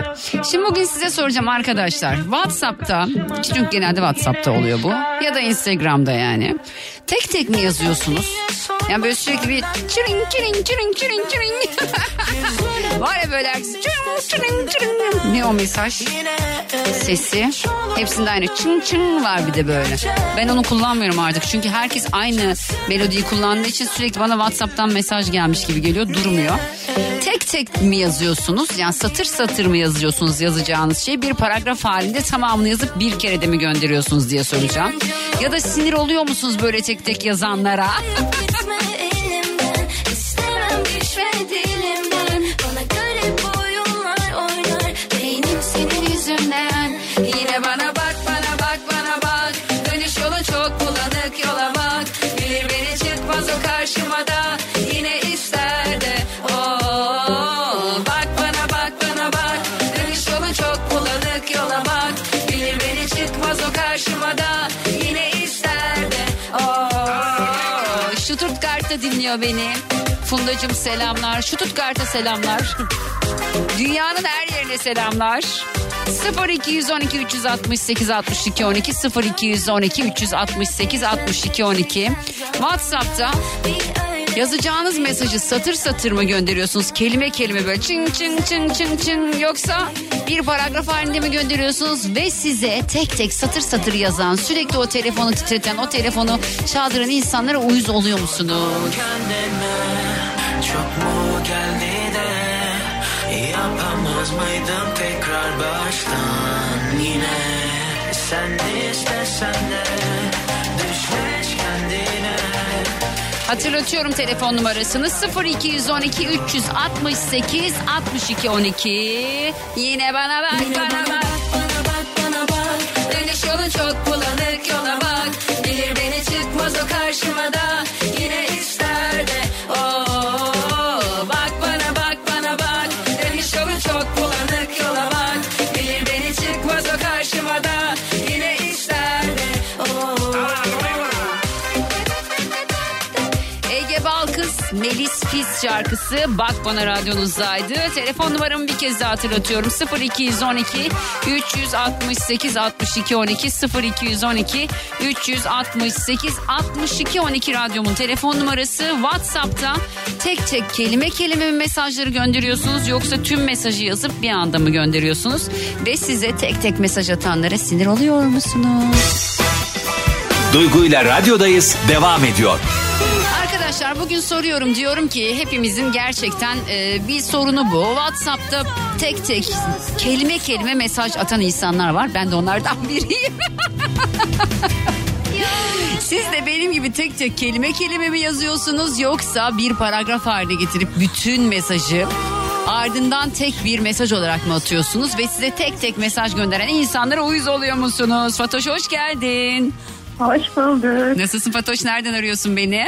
şimdi bugün size soracağım arkadaşlar. Whatsapp'ta çünkü genelde Whatsapp'ta oluyor bu ya da Instagram'da yani. Tek tek mi yazıyorsunuz? Yani böyle sürekli bir çırın çırın çırın çırın çırın. Var ya böyle herkes çırın çırın çırın. Ne o mesaj? Sesi. Hepsinde aynı çın çın var bir de böyle. Ben onu kullanmıyorum artık. Çünkü herkes aynı melodiyi kullandığı için sürekli bana Whatsapp'tan mesaj gelmiş gibi geliyor. Durmuyor. Tek tek mi yazıyorsunuz? Yani satır satır mı yazıyorsunuz yazacağınız şey? Bir paragraf halinde tamamını yazıp bir kere de mi gönderiyorsunuz diye soracağım. Ya da sinir oluyor musunuz böyle tek tek yazanlara? Dinliyor beni. Fundacım selamlar. Stuttgart'a selamlar. Dünyanın her yerine selamlar. 0212 368 62 12 0212 368 62 12 WhatsApp'ta yazacağınız mesajı satır satır mı gönderiyorsunuz? Kelime kelime böyle çın çın çın çın çın yoksa bir paragraf halinde mi gönderiyorsunuz ve size tek tek satır satır yazan sürekli o telefonu titreten o telefonu çaldıran insanlara uyuz oluyor musunuz? Çok mu geldi de Yapamaz mıydım tekrar baştan yine Sen de istesen de Düşleş kendine Hatırlatıyorum telefon numarasını 0212 368 62 12. Yine bana bak bana bak. Bana bak bana bak Dönüş yolun çok bulanık yola bak. Bilir beni çıkmaz o karşıma da. Şarkısı Bak Bana radyonuzdaydı. Telefon numaramı bir kez daha hatırlatıyorum. 0212 368 62 12 0212 368 62 12 radyomun telefon numarası. WhatsApp'ta tek tek kelime kelime mi mesajları gönderiyorsunuz yoksa tüm mesajı yazıp bir anda mı gönderiyorsunuz? Ve size tek tek mesaj atanlara sinir oluyor musunuz? Duygu ile radyodayız devam ediyor. Arkadaşlar bugün soruyorum diyorum ki hepimizin gerçekten e, bir sorunu bu. WhatsApp'ta tek tek kelime kelime mesaj atan insanlar var. Ben de onlardan biriyim. Siz de benim gibi tek tek kelime kelime mi yazıyorsunuz yoksa bir paragraf haline getirip bütün mesajı ardından tek bir mesaj olarak mı atıyorsunuz ve size tek tek mesaj gönderen insanlara uyuz oluyor musunuz? Fatoş hoş geldin. Hoş bulduk. Nasılsın Fatoş nereden arıyorsun beni?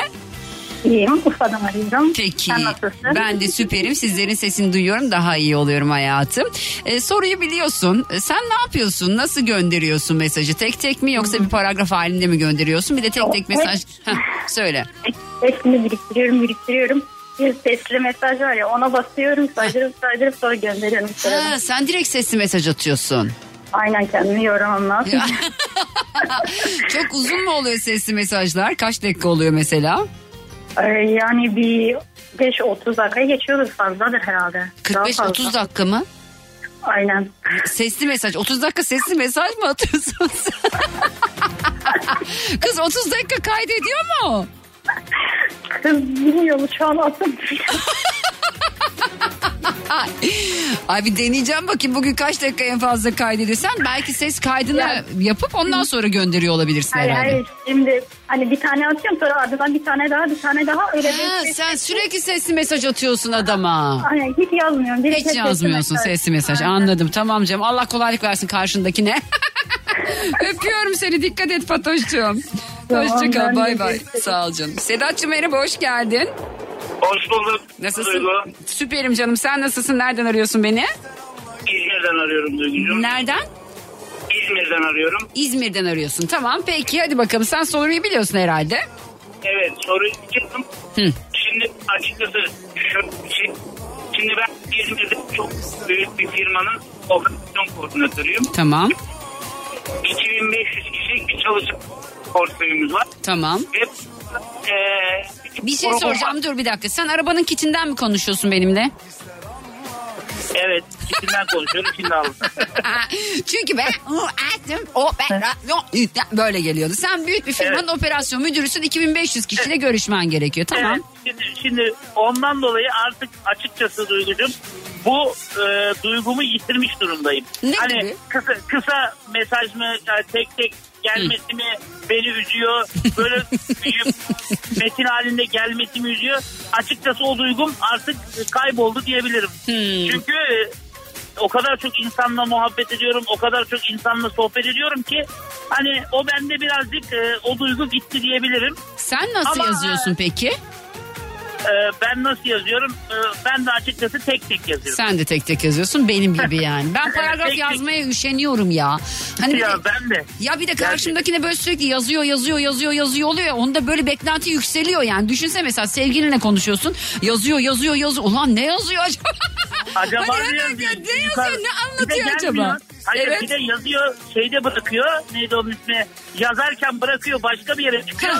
İyiyim. Urfa'dan arıyorum. Peki. Sen nasılsın? Ben de süperim. Sizlerin sesini duyuyorum. Daha iyi oluyorum hayatım. Ee, soruyu biliyorsun. Ee, Sen ne yapıyorsun? Nasıl gönderiyorsun mesajı? Tek tek mi yoksa bir paragraf halinde mi gönderiyorsun? Bir de tek tek mesaj. Heh, söyle. Hepsini biriktiriyorum, biriktiriyorum. Bir sesli mesaj var ya ona basıyorum, saydırıp saydırıp sonra gönderiyorum. Ha, sen direkt sesli mesaj atıyorsun. Aynen kendimi yoramam lazım. Çok uzun mu oluyor sesli mesajlar? Kaç dakika oluyor mesela? Ee, yani bir 5-30 dakika geçiyordur fazladır herhalde. Daha fazla. 45-30 dakika mı? Aynen. Sesli mesaj. 30 dakika sesli mesaj mı atıyorsun sen? Kız 30 dakika kaydediyor mu? Kız bilmiyorum şu an atım. Bir deneyeceğim bakayım bugün kaç dakika en fazla kaydediyorsan belki ses kaydını Ya. yapıp ondan sonra gönderiyor olabilirsin Hayır herhalde. hayır şimdi hani bir tane atıyorum sonra ardından bir tane daha bir tane daha öyle Ha, bir sen sürekli sesli mesaj atıyorsun adama. Aynen hiç yazmıyorum. Direkt Hiç sesli yazmıyorsun sesli mesaj. Aynen. Anladım tamam canım. Allah kolaylık versin karşındakine. Öpüyorum seni dikkat et Fatoş'cum. Tamam, Hoşçakal ben de bay bay. görüşürüz. Sağ ol canım. Sedat'cığım merhaba hoş geldin. Hoş bulduk. Nasılsın? Duygu. Süperim canım sen nasılsın? Nereden arıyorsun beni? İzmir'den arıyorum Duygucuğum. Nereden? İzmir'den arıyorum. İzmir'den arıyorsun. Tamam peki hadi bakalım sen soruyu biliyorsun herhalde. Evet soru çıktım. Hı. Şimdi açıkçası şu şey, şimdi ben İzmir'de çok büyük bir firmanın operasyon koordinatörüyüm. Tamam 2500 kişilik bir çalışma portföyümüz var. tamam. Ve e, Bir şey soracağım dur bir dakika. Sen arabanın kitinden mi konuşuyorsun benimle? Evet içinden konuşuyorum şimdi aldım. Çünkü ben o ettim o ben böyle geliyordu. Sen büyük bir firmanın operasyon müdürüsün 2500 kişiyle görüşmen gerekiyor. Tamam. Evet, şimdi, şimdi ondan dolayı artık açıkçası Duygucuğum bu e, duygumu yitirmiş durumdayım. Ne hani gibi? kısa, kısa mesaj mı yani tek tek gelmesi mi beni üzüyor. Böyle metin halinde gelmesi mi üzüyor. Açıkçası o duygum artık kayboldu diyebilirim. Hmm. Çünkü e, o kadar çok insanla muhabbet ediyorum, o kadar çok insanla sohbet ediyorum ki hani o bende birazcık e, o duygu gitti diyebilirim. Sen nasıl Ama- yazıyorsun peki? Ee, ben nasıl yazıyorum? Ee, ben de açıkçası tek tek yazıyorum. Sen de tek tek yazıyorsun benim gibi yani. Ben paragraf Tek tek. yazmaya üşeniyorum ya. Hani ya de, ben de. ya bir de karşımdakine böyle sürekli yazıyor yazıyor yazıyor yazıyor oluyor. ya, Onda böyle beklenti yükseliyor yani. Düşünsene mesela sevgilinle konuşuyorsun. Yazıyor yazıyor yazıyor. Ulan ne yazıyor acaba? Acaba Hani ne yazıyor? ne yazıyor ne anlatıyor gelmiyor. Hayır Evet. bir de yazıyor şeyde bırakıyor. Neydi onun ismi? Yazarken bırakıyor başka bir yere çıkıyor.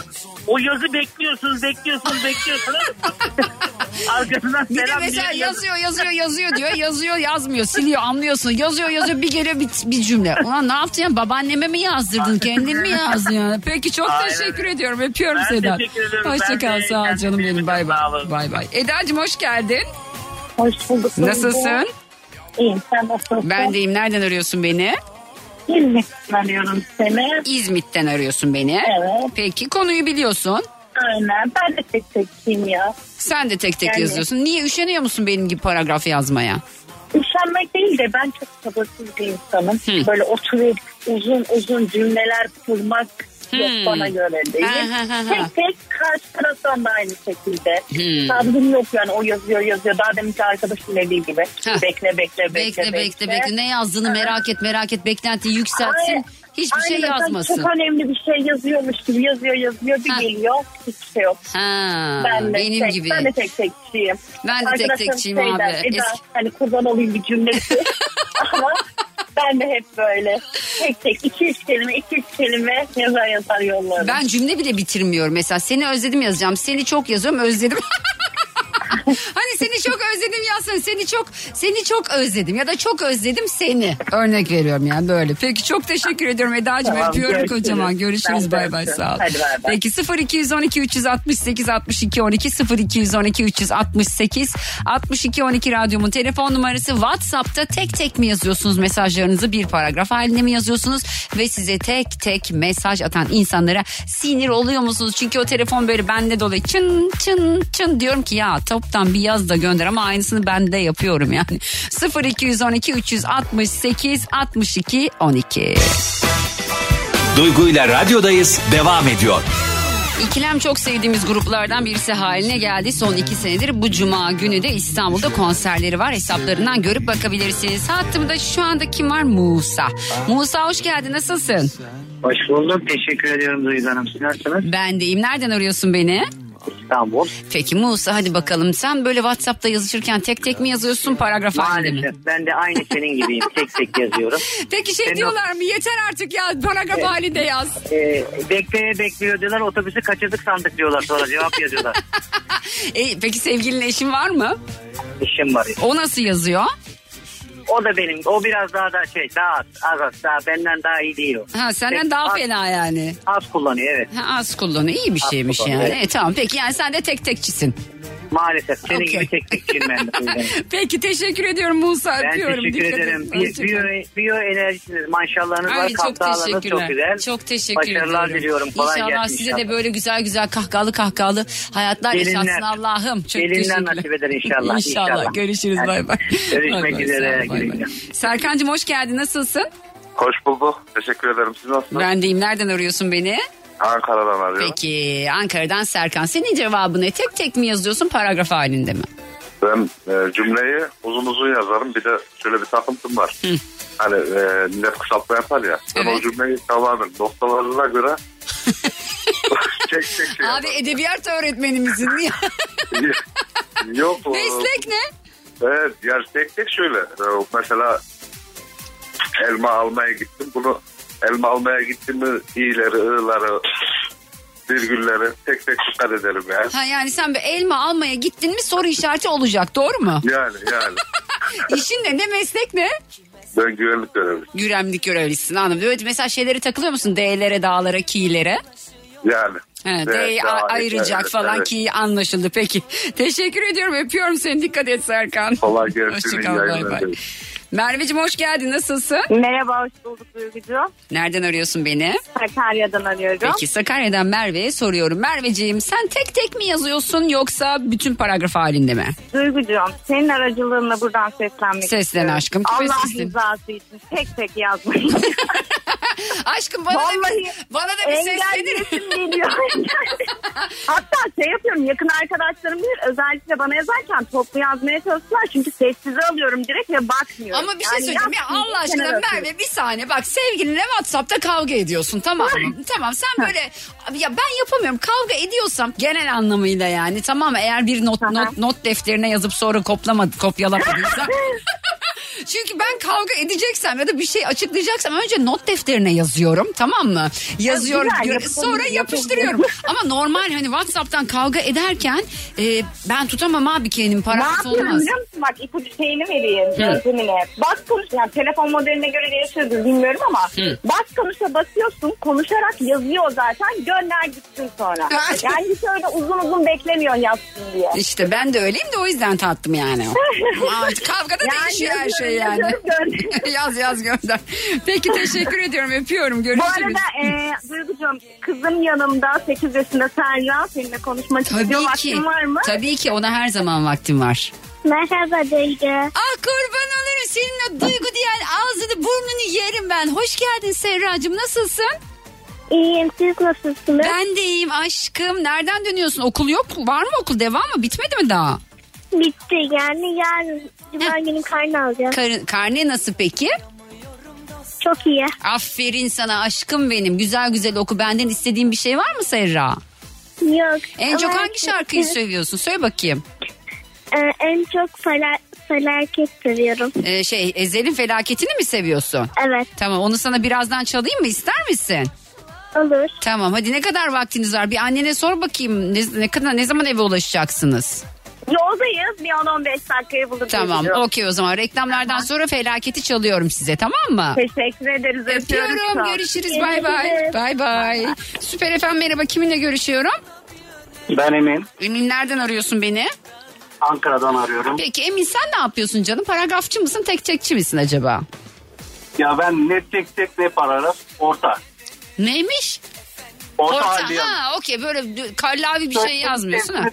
O yazı bekliyorsunuz bekliyorsunuz bekliyorsunuz. Arkasından Bir de selam mesela diyor. yazıyor yazıyor yazıyor diyor. Yazıyor yazmıyor siliyor anlıyorsun. Yazıyor yazıyor bir geliyor bir, bir cümle. Ulan ne yaptın ya babaanneme mi yazdırdın kendin mi yazdın ya? Peki çok Aynen. teşekkür ediyorum öpüyorum Ben Sedat. teşekkür ederim. Hoşça Ben kal de sağ ol canım benim bay bay. Bay bay. Eda'cığım hoş geldin. Hoş bulduk. Nasılsın? İyiyim sen nasılsın? Ben deyim nereden arıyorsun beni? İzmir'den arıyorum seni. İzmit'ten arıyorsun beni. Evet. Peki konuyu biliyorsun. Aynen ben de tek tekiyim ya. Sen de tek tek Yani. yazıyorsun. Niye üşeniyor musun benim gibi paragraf yazmaya? Üşenmek değil de ben çok sabırsız bir insanım. Hı. Böyle oturup uzun uzun cümleler kurmak yok Hmm. bana göre değil. Tek tek karşı taraftan da aynı şekilde. Hmm. Sabrım yok yani o yazıyor yazıyor. Daha deminki arkadaşım dediği gibi. Ha. Bekle bekle bekle Bekle bekle bekle. Ne yazdığını merak et merak et. Beklentiyi yükseltsin. Hayır. Hiçbir şey Aynen, sanki yazmasın. Çok önemli bir şey yazıyormuş gibi yazıyor yazıyor bir Ha. geliyor hiçbir şey yok. Ha, Ben de benim tek, gibi. Ben de tek tekçiyim. Ben de tek Arkadaşlarım tekçiyim şey abi. Eda, Eski- hani kurban olayım bir cümlesi. Ama ben de hep böyle tek tek iki üç kelime iki üç kelime yazar yazar yollarım. Ben cümle bile bitirmiyorum. Mesela seni özledim yazacağım. Seni çok yazıyorum özledim. hani seni çok özledim yazsın. Seni çok seni çok özledim ya da çok özledim seni. Örnek veriyorum yani böyle. Peki çok teşekkür ediyorum Eda'cığım. Tamam, Öpüyorum görüşürüz. kocaman. Görüşürüz bay bay sağ ol. Hadi bay bay. Peki 0212 368 62 12 0212 368 62 12 radyomun telefon numarası WhatsApp'ta tek tek mi yazıyorsunuz mesajlarınızı bir paragraf halinde mi yazıyorsunuz ve size tek tek mesaj atan insanlara sinir oluyor musunuz? Çünkü o telefon böyle bende dolayı çın çın çın diyorum ki ya toptan bir yaz da gönder ama aynısını ben de yapıyorum yani. 0212 368 62 12 Duygu ile radyodayız devam ediyor. İkilem çok sevdiğimiz gruplardan birisi haline geldi. Son iki senedir bu cuma günü de İstanbul'da konserleri var. Hesaplarından görüp bakabilirsiniz. Hattımda şu anda kim var? Musa. Musa hoş geldin nasılsın? Hoş bulduk. Teşekkür ediyorum Duygu Hanım. Siz nasılsınız? Ben deyim. Nereden arıyorsun beni? İstanbul. Peki Musa hadi bakalım. Sen böyle WhatsApp'ta yazışırken tek tek mi yazıyorsun paragraf halinde mi? Maalesef. Ben de aynı senin gibiyim. tek tek yazıyorum. Peki şey Senin o- diyorlar mı? Yeter artık ya paragraf halinde yaz. Ee, bekleye bekliyor diyorlar. Otobüsü kaçırdık sandık diyorlar. Sonra cevap yazıyorlar. E, peki sevgilin eşin var mı? İşim var. O nasıl yazıyor? O da benim. O biraz daha da şey daha az. Az az. Daha benden daha iyi değil o. Ha senden Tek- daha az- fena yani. Az kullanıyor evet. Ha, az kullanıyor. İyi bir Az şeymiş yani. evet. E, tamam peki yani sen de tek tekçisin. Maalesef. Senin Okey. gibi tek tekçiyim ben de. Duygu Hanım. Peki teşekkür ediyorum Musa. Ben Öpüyorum. teşekkür Dikkat ederim. Biyo, biyo enerjisiniz. Maşallahınız var. Ay çok Kahkahalarınız teşekkürler. çok güzel. Çok teşekkür Başarılar ediyorum. diliyorum. Kolay inşallah gelsin size inşallah. de böyle güzel güzel kahkahalı kahkahalı hayatlar Gelinler. yaşatsın Allah'ım. Çok Gelinler teşekkürler. nasip eder inşallah, İnşallah. inşallah. Görüşürüz bay bay. Görüşmek Bay bay, üzere. Serkan'cığım hoş geldin. Nasılsın? Hoş bulduk. Teşekkür ederim. Siz nasılsınız? Ben deyim. Nereden arıyorsun beni? Ankara'dan arıyorum. Peki Ankara'dan Serkan. Senin cevabı ne? Tek tek mi yazıyorsun paragraf halinde mi? Ben e, cümleyi uzun uzun yazarım. Bir de şöyle bir takıntım var. Hani e, millet kısaltma yapar ya. Ben Evet. o cümleyi tamamen noktalarına göre çek çek şey Abi yaparım. edebiyat öğretmeni misin? Niye? Yok. Meslek ne? Evet yani tek tek şöyle. E, mesela elma almaya gittim. Bunu elma almaya gittim mi i'leri, ı'ları, virgülleri tek tek dikkat ederim yani. Ha yani sen bir elma almaya gittin mi soru işareti olacak doğru mu? Yani yani. İşin ne? Ne meslek ne? Ben güvenlik görevlisi. Güvenlik görevlisisin anladım. Böyle mesela şeylere takılıyor musun? D'lere, dağlara, ki'lere? Yani. He, Evet, D'yi a- ayıracak evet, falan evet. ki anlaşıldı. Peki. Teşekkür ediyorum. Öpüyorum seni. Dikkat et Serkan. Kolay gelsin. Hoşçakal. Bay bay. Merveciğim hoş geldin. Nasılsın? Merhaba hoş bulduk Duygucuğum. Nereden arıyorsun beni? Sakarya'dan arıyorum. Peki Sakarya'dan Merve'ye soruyorum. Merveciğim sen tek tek mi yazıyorsun yoksa bütün paragraf halinde mi? Duygucuğum senin aracılığınla buradan seslenmek Seslen istiyorum. aşkım, Allah seslen? rızası için tek tek yazmayın. Aşkım bana da Vallahi bir, bana da bir seslenir. Hatta şey yapıyorum yakın arkadaşlarım bilir özellikle bana yazarken toplu yazmaya çalıştılar. Çünkü sessize alıyorum direkt ve bakmıyorum. Ama bir şey Yani söyleyeceğim ya Allah aşkına. Merve bir saniye bak sevgilinle Whatsapp'ta kavga ediyorsun tamam mı? tamam sen böyle ya ben yapamıyorum kavga ediyorsam genel anlamıyla yani tamam mı? Eğer bir not not, not defterine yazıp sonra koplama kopyalamadıysan Çünkü ben kavga edeceksem ya da bir şey açıklayacaksam önce not defterine yazıyorum tamam mı? Yazıyorum güzel, gö- yapalım, sonra yapıştırıyorum. Ama normal hani Whatsapp'tan kavga ederken e, ben tutamam abi kendimi Ne paragraf yapıyorum olmaz. biliyor musun? Bak ipucu şeyini vereyim. Bas konuş. Yani telefon modeline göre değişiyordur bilmiyorum ama. Hı. Bas konuşa basıyorsun. Konuşarak yazıyor zaten. Gönder gitsin sonra. yani hiç öyle uzun uzun beklemiyorsun yazsın diye. İşte ben de öyleyim de o yüzden tattım yani. Kavgada Yani değişiyor her şey yani. yaz yaz gönder. Peki teşekkür ediyorum öpüyorum Bu görüşürüz. arada e, Duygucuğum kızım yanımda 8 yaşında Serra seninle konuşmak istiyor. Tabii ki. Vaktin var mı? Tabii ki ona her zaman vaktim var. Merhaba Duygu. Ah kurban olurum senin o duygu diyen ağzını burnunu yerim ben. Hoş geldin Serracığım nasılsın? İyiyim siz nasılsınız? Ben de iyiyim aşkım. Nereden dönüyorsun? Okul yok mu? Var mı okul? Devam mı? Bitmedi mi daha? Bitti yani yarın Cuma günü karne alacağım. Kar- karne nasıl peki? Çok iyi. Aferin sana aşkım benim. Güzel güzel oku. Benden istediğin bir şey var mı Serra? Yok. En çok hangi şarkıyı seviyorsun? Söyle bakayım. Ee, en çok fela- felaket seviyorum. Ee, şey Ezel'in felaketini mi seviyorsun? Evet. Tamam onu sana birazdan çalayım mı ister misin? Olur. Tamam hadi ne kadar vaktiniz var? Bir annene sor bakayım ne, ne kadar ne zaman eve ulaşacaksınız? Yoldayız. Bir 10-15 dakikayı bulur. diye Tamam okey o zaman reklamlardan sonra felaketi çalıyorum size tamam mı? Teşekkür ederiz. Öpüyorum görüşürüz bay bay. Bay bay. Süper efendim merhaba kiminle görüşüyorum? Ben Emin. Emin nereden arıyorsun beni? Ankara'dan arıyorum. Peki Emin sen ne yapıyorsun canım? Paragrafçı mısın tek tekçi misin acaba? Ya ben ne tek tek ne paragraf orta. Neymiş? Orta, Orta. halde. Ha okey böyle kallavi bir şey yazmıyorsun ha.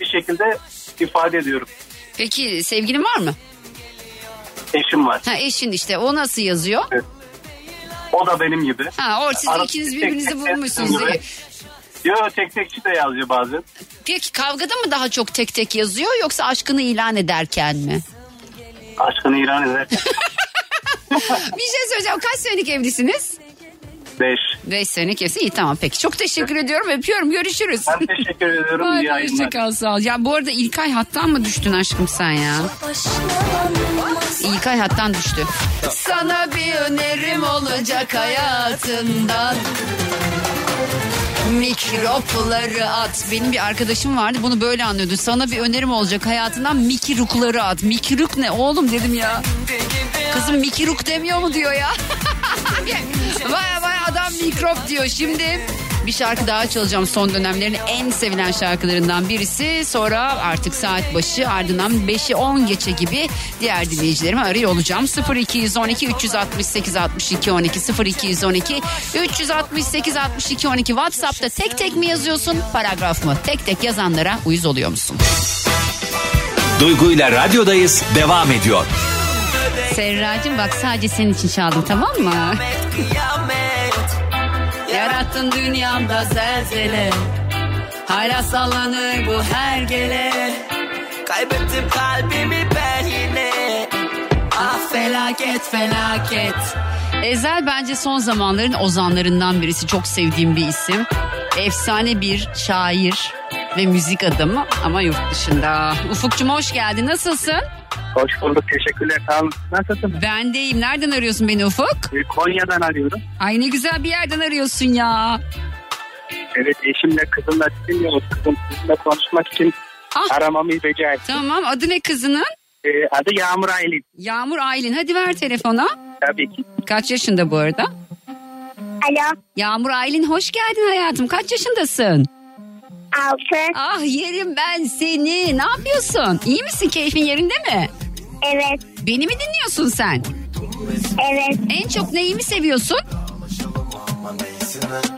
Bir şekilde ifade ediyorum. Peki sevgilin var mı? Eşim var. Ha eşin işte o nasıl yazıyor? O da benim gibi. Ha o siz Arada ikiniz birbirinizi tek bulmuşsunuz. yazıyor. iyi. Yo tek tekçi de yazıyor bazen. Peki kavgada mı daha çok tek tek yazıyor yoksa aşkını ilan ederken mi? Aşkını ilan eder. bir şey söyleyeceğim. Kaç senelik evlisiniz? Beş. 5 senelik evlisi. İyi tamam peki. Çok teşekkür ediyorum. Öpüyorum. Görüşürüz. Ben teşekkür ediyorum. Hadi hoşçakal sağ ol. Ya bu arada İlkay hattan mı düştün aşkım sen ya? İlkay hattan düştü. Sana bir önerim olacak hayatından. Mikropları at. Benim bir arkadaşım vardı bunu böyle anlıyordu. Sana bir önerim olacak hayatından mikirukları at. Mikiruk ne oğlum dedim ya. Kızım mikiruk demiyor mu diyor ya. Baya baya mikrop diyor. Şimdi bir şarkı daha çalacağım son dönemlerin en sevilen şarkılarından birisi. Sonra artık saat başı ardından 5'i 10 geçe gibi diğer dinleyicilerimi arıyor olacağım. 0212 368 62 12 0212 368 62 12 WhatsApp'ta tek tek mi yazıyorsun paragraf mı? Tek tek yazanlara uyuz oluyor musun? Duygu ile radyodayız devam ediyor. Serracığım bak sadece senin için çaldım tamam mı? Yarattın dünyamda zelzele Hala sallanır bu her gele Kaybettim kalbimi ben yine Ah felaket felaket Ezel bence son zamanların ozanlarından birisi. Çok sevdiğim bir isim. Efsane bir şair ve müzik adamı ama yurt dışında. Ufukcum hoş geldin. Nasılsın? Hoş bulduk. Teşekkürler. Sağ olun. Nasılsın? Ben deyim. Nereden arıyorsun beni Ufuk? Ee, Konya'dan arıyorum. Ay ne güzel bir yerden arıyorsun ya. Evet eşimle kızımla dinliyoruz. Kızım sizinle konuşmak için Ah. aramamı becerdi. Tamam adı ne kızının? Ee, adı Yağmur Aylin. Yağmur Aylin. Hadi ver telefona. Tabii ki. Kaç yaşında bu arada? Alo. Yağmur Aylin hoş geldin hayatım. Kaç yaşındasın? Altı. Ah yerim ben seni. Ne yapıyorsun? İyi misin? Keyfin yerinde mi? Evet. Beni mi dinliyorsun sen? Evet. En çok neyi mi seviyorsun?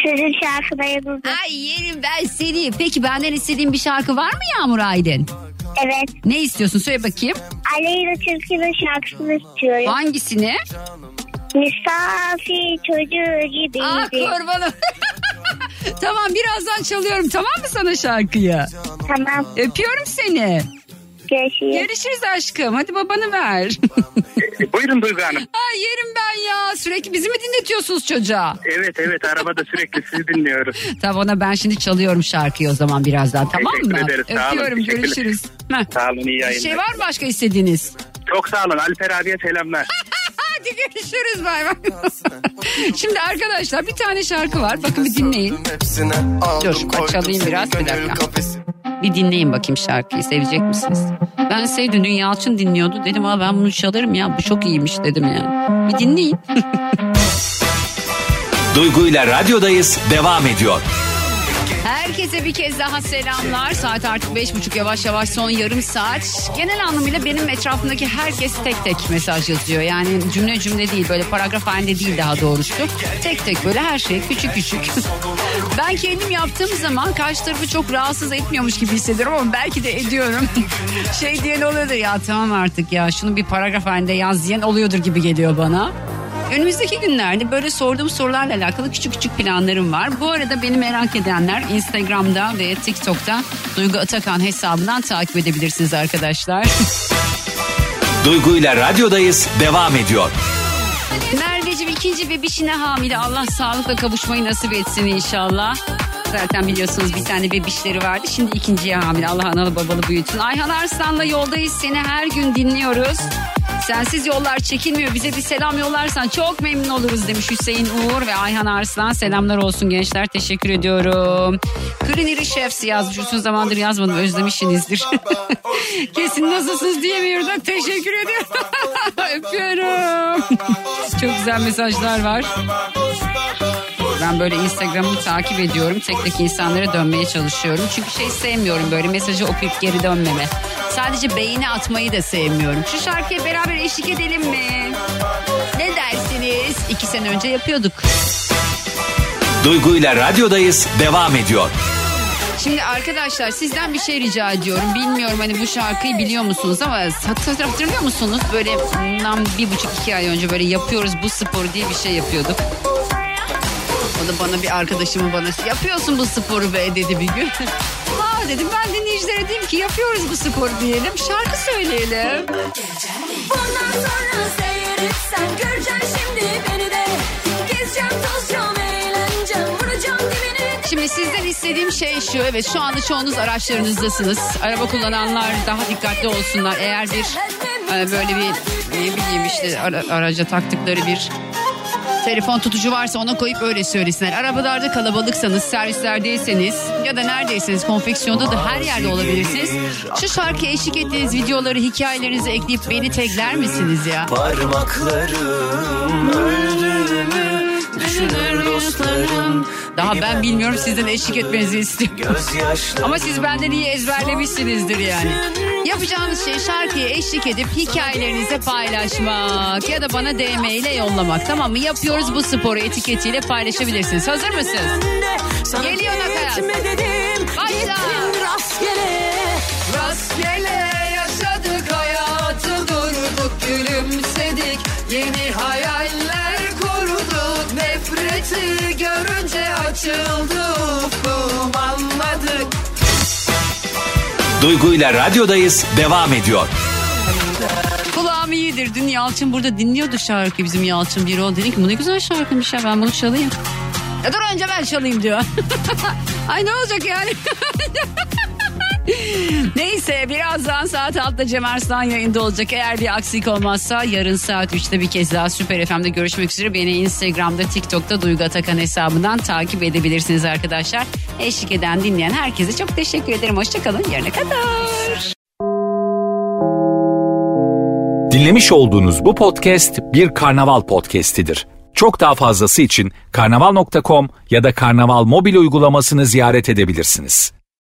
Sizin şarkılarınızı. Ay yerim ben seni. Peki benden istediğin bir şarkı var mı Yağmur Aydın? Evet. Ne istiyorsun söyle bakayım. Aleyna Tilki'nin şarkısını istiyorum. Hangisini? Misafir çocuğu gibiydi. Ah kurbanım. tamam birazdan çalıyorum tamam mı sana şarkıyı? Tamam. Öpüyorum seni. Görüşürüz. Görüşürüz aşkım. Hadi babanı ver. Buyurun Duygu Hanım. Ay yerim ben ya. Sürekli bizi mi dinletiyorsunuz çocuğa? Evet evet arabada sürekli sizi dinliyoruz. Tamam ona ben şimdi çalıyorum şarkıyı o zaman birazdan tamam mı? Teşekkür ederiz, sağ olun, Öpüyorum teşekkürler. görüşürüz. Heh. Sağ olun iyi Bir yayınlar. şey var mı başka istediğiniz? Çok sağ olun Alper abiye selamlar. Hadi görüşürüz bay bay. Şimdi arkadaşlar bir tane şarkı var. Bakın bir dinleyin. Dur açalayım biraz bir dakika. Bir dinleyin bakayım şarkıyı sevecek misiniz? Ben sevdim dün Yalçın dinliyordu. Dedim ha ben bunu çalarım ya bu çok iyiymiş dedim yani. Bir dinleyin. Duygu ile radyodayız devam ediyor. Herkese bir kez daha selamlar. Saat artık beş buçuk yavaş yavaş son yarım saat. Genel anlamıyla benim etrafımdaki herkes tek tek mesaj yazıyor. Yani cümle cümle değil böyle paragraf halinde değil daha doğrusu. Tek tek böyle her şey küçük küçük. ben kendim yaptığım zaman karşı tarafı çok rahatsız etmiyormuş gibi hissediyorum ama belki de ediyorum. şey diyen oluyordur ya tamam artık ya şunu bir paragraf halinde yaz diyen oluyordur gibi geliyor bana. Önümüzdeki günlerde böyle sorduğum sorularla alakalı küçük küçük planlarım var. Bu arada beni merak edenler Instagram'da ve TikTok'ta Duygu Atakan hesabından takip edebilirsiniz arkadaşlar. Duygu ile radyodayız devam ediyor. Merveciğim ikinci bebişine hamile Allah sağlıkla kavuşmayı nasip etsin inşallah. Zaten biliyorsunuz bir tane bebişleri vardı. Şimdi ikinciye hamile. Allah analı babalı büyütsün. Ayhan Arslan'la yoldayız. Seni her gün dinliyoruz. Sensiz yollar çekilmiyor. Bize bir selam yollarsan çok memnun oluruz demiş Hüseyin Uğur ve Ayhan Arslan. Selamlar olsun gençler. Teşekkür ediyorum. Kriniri Chefs yazmış. Uzun zamandır yazmadım. Özlemişsinizdir. Kesin nasılsınız diyemiyorduk. Teşekkür ediyorum. Öpüyorum. çok güzel mesajlar var. Ben böyle Instagram'ı takip ediyorum. Tek tek insanlara dönmeye çalışıyorum. Çünkü şey sevmiyorum böyle mesajı okuyup geri dönmeme. Sadece beğeni atmayı da sevmiyorum. Şu şarkıya beraber eşlik edelim mi? Ne dersiniz? İki sene önce yapıyorduk. Duygu ile radyodayız devam ediyor. Şimdi arkadaşlar sizden bir şey rica ediyorum. Bilmiyorum hani bu şarkıyı biliyor musunuz ama hat- hatırlıyor musunuz? Böyle bundan bir buçuk iki ay önce böyle yapıyoruz bu sporu diye bir şey yapıyorduk. O da bana bir arkadaşımın bana yapıyorsun bu sporu be dedi bir gün. ha dedim ben dinleyicilere dedim ki yapıyoruz bu sporu diyelim şarkı söyleyelim. Bundan sonra seyretsen göreceksin şimdi beni de. Gezeceğim tozacağım eğleneceğim vuracağım dibine. Şimdi sizden istediğim şey şu evet şu anda çoğunuz araçlarınızdasınız. Araba kullananlar daha dikkatli olsunlar. Eğer bir e, böyle bir ne bileyim işte ara- araca taktıkları bir telefon tutucu varsa ona koyup öyle söylesinler. Arabalarda kalabalıksanız, servislerdeyseniz ya da neredeyseniz konfeksiyonda da her yerde olabilirsiniz. Şu şarkıya eşlik ettiğiniz videoları hikayelerinize ekleyip beni tagler misiniz ya? Parmaklarım öldüğümü düşünür dostlarım. Daha ben bilmiyorum sizden eşlik etmenizi istiyorum. Ama siz benden iyi ezberlemişsinizdir yani. Yapacağınız şey şarkıya eşlik edip hikayelerinizi paylaşmak ya da bana DM ile yollamak tamam mı? Yapıyoruz bu sporu etiketiyle paylaşabilirsiniz. Hazır mısınız? Geliyor nakarat. Başla. Rastgele. Rastgele yaşadık hayatı durduk gülümsedik Yeni kurduk nefreti görünce açıldı ufkum anladık Duygu ile radyodayız devam ediyor. Kulağım iyidir. Dün Yalçın burada dinliyordu şarkı bizim Yalçın bir o dedi ki bu ne güzel şarkıymış ya ben bunu çalayım. Ya dur önce ben çalayım diyor. Ay ne olacak yani? Neyse birazdan saat 6'da Cem Arslan yayında olacak. Eğer bir aksilik olmazsa yarın saat 3'te bir kez daha Süper FM'de görüşmek üzere. Beni Instagram'da TikTok'ta Duygu Atakan hesabından takip edebilirsiniz arkadaşlar. Eşlik eden dinleyen herkese çok teşekkür ederim. Hoşçakalın yarına kadar. Dinlemiş olduğunuz bu podcast bir karnaval podcastidir. Çok daha fazlası için karnaval.com ya da karnaval mobil uygulamasını ziyaret edebilirsiniz.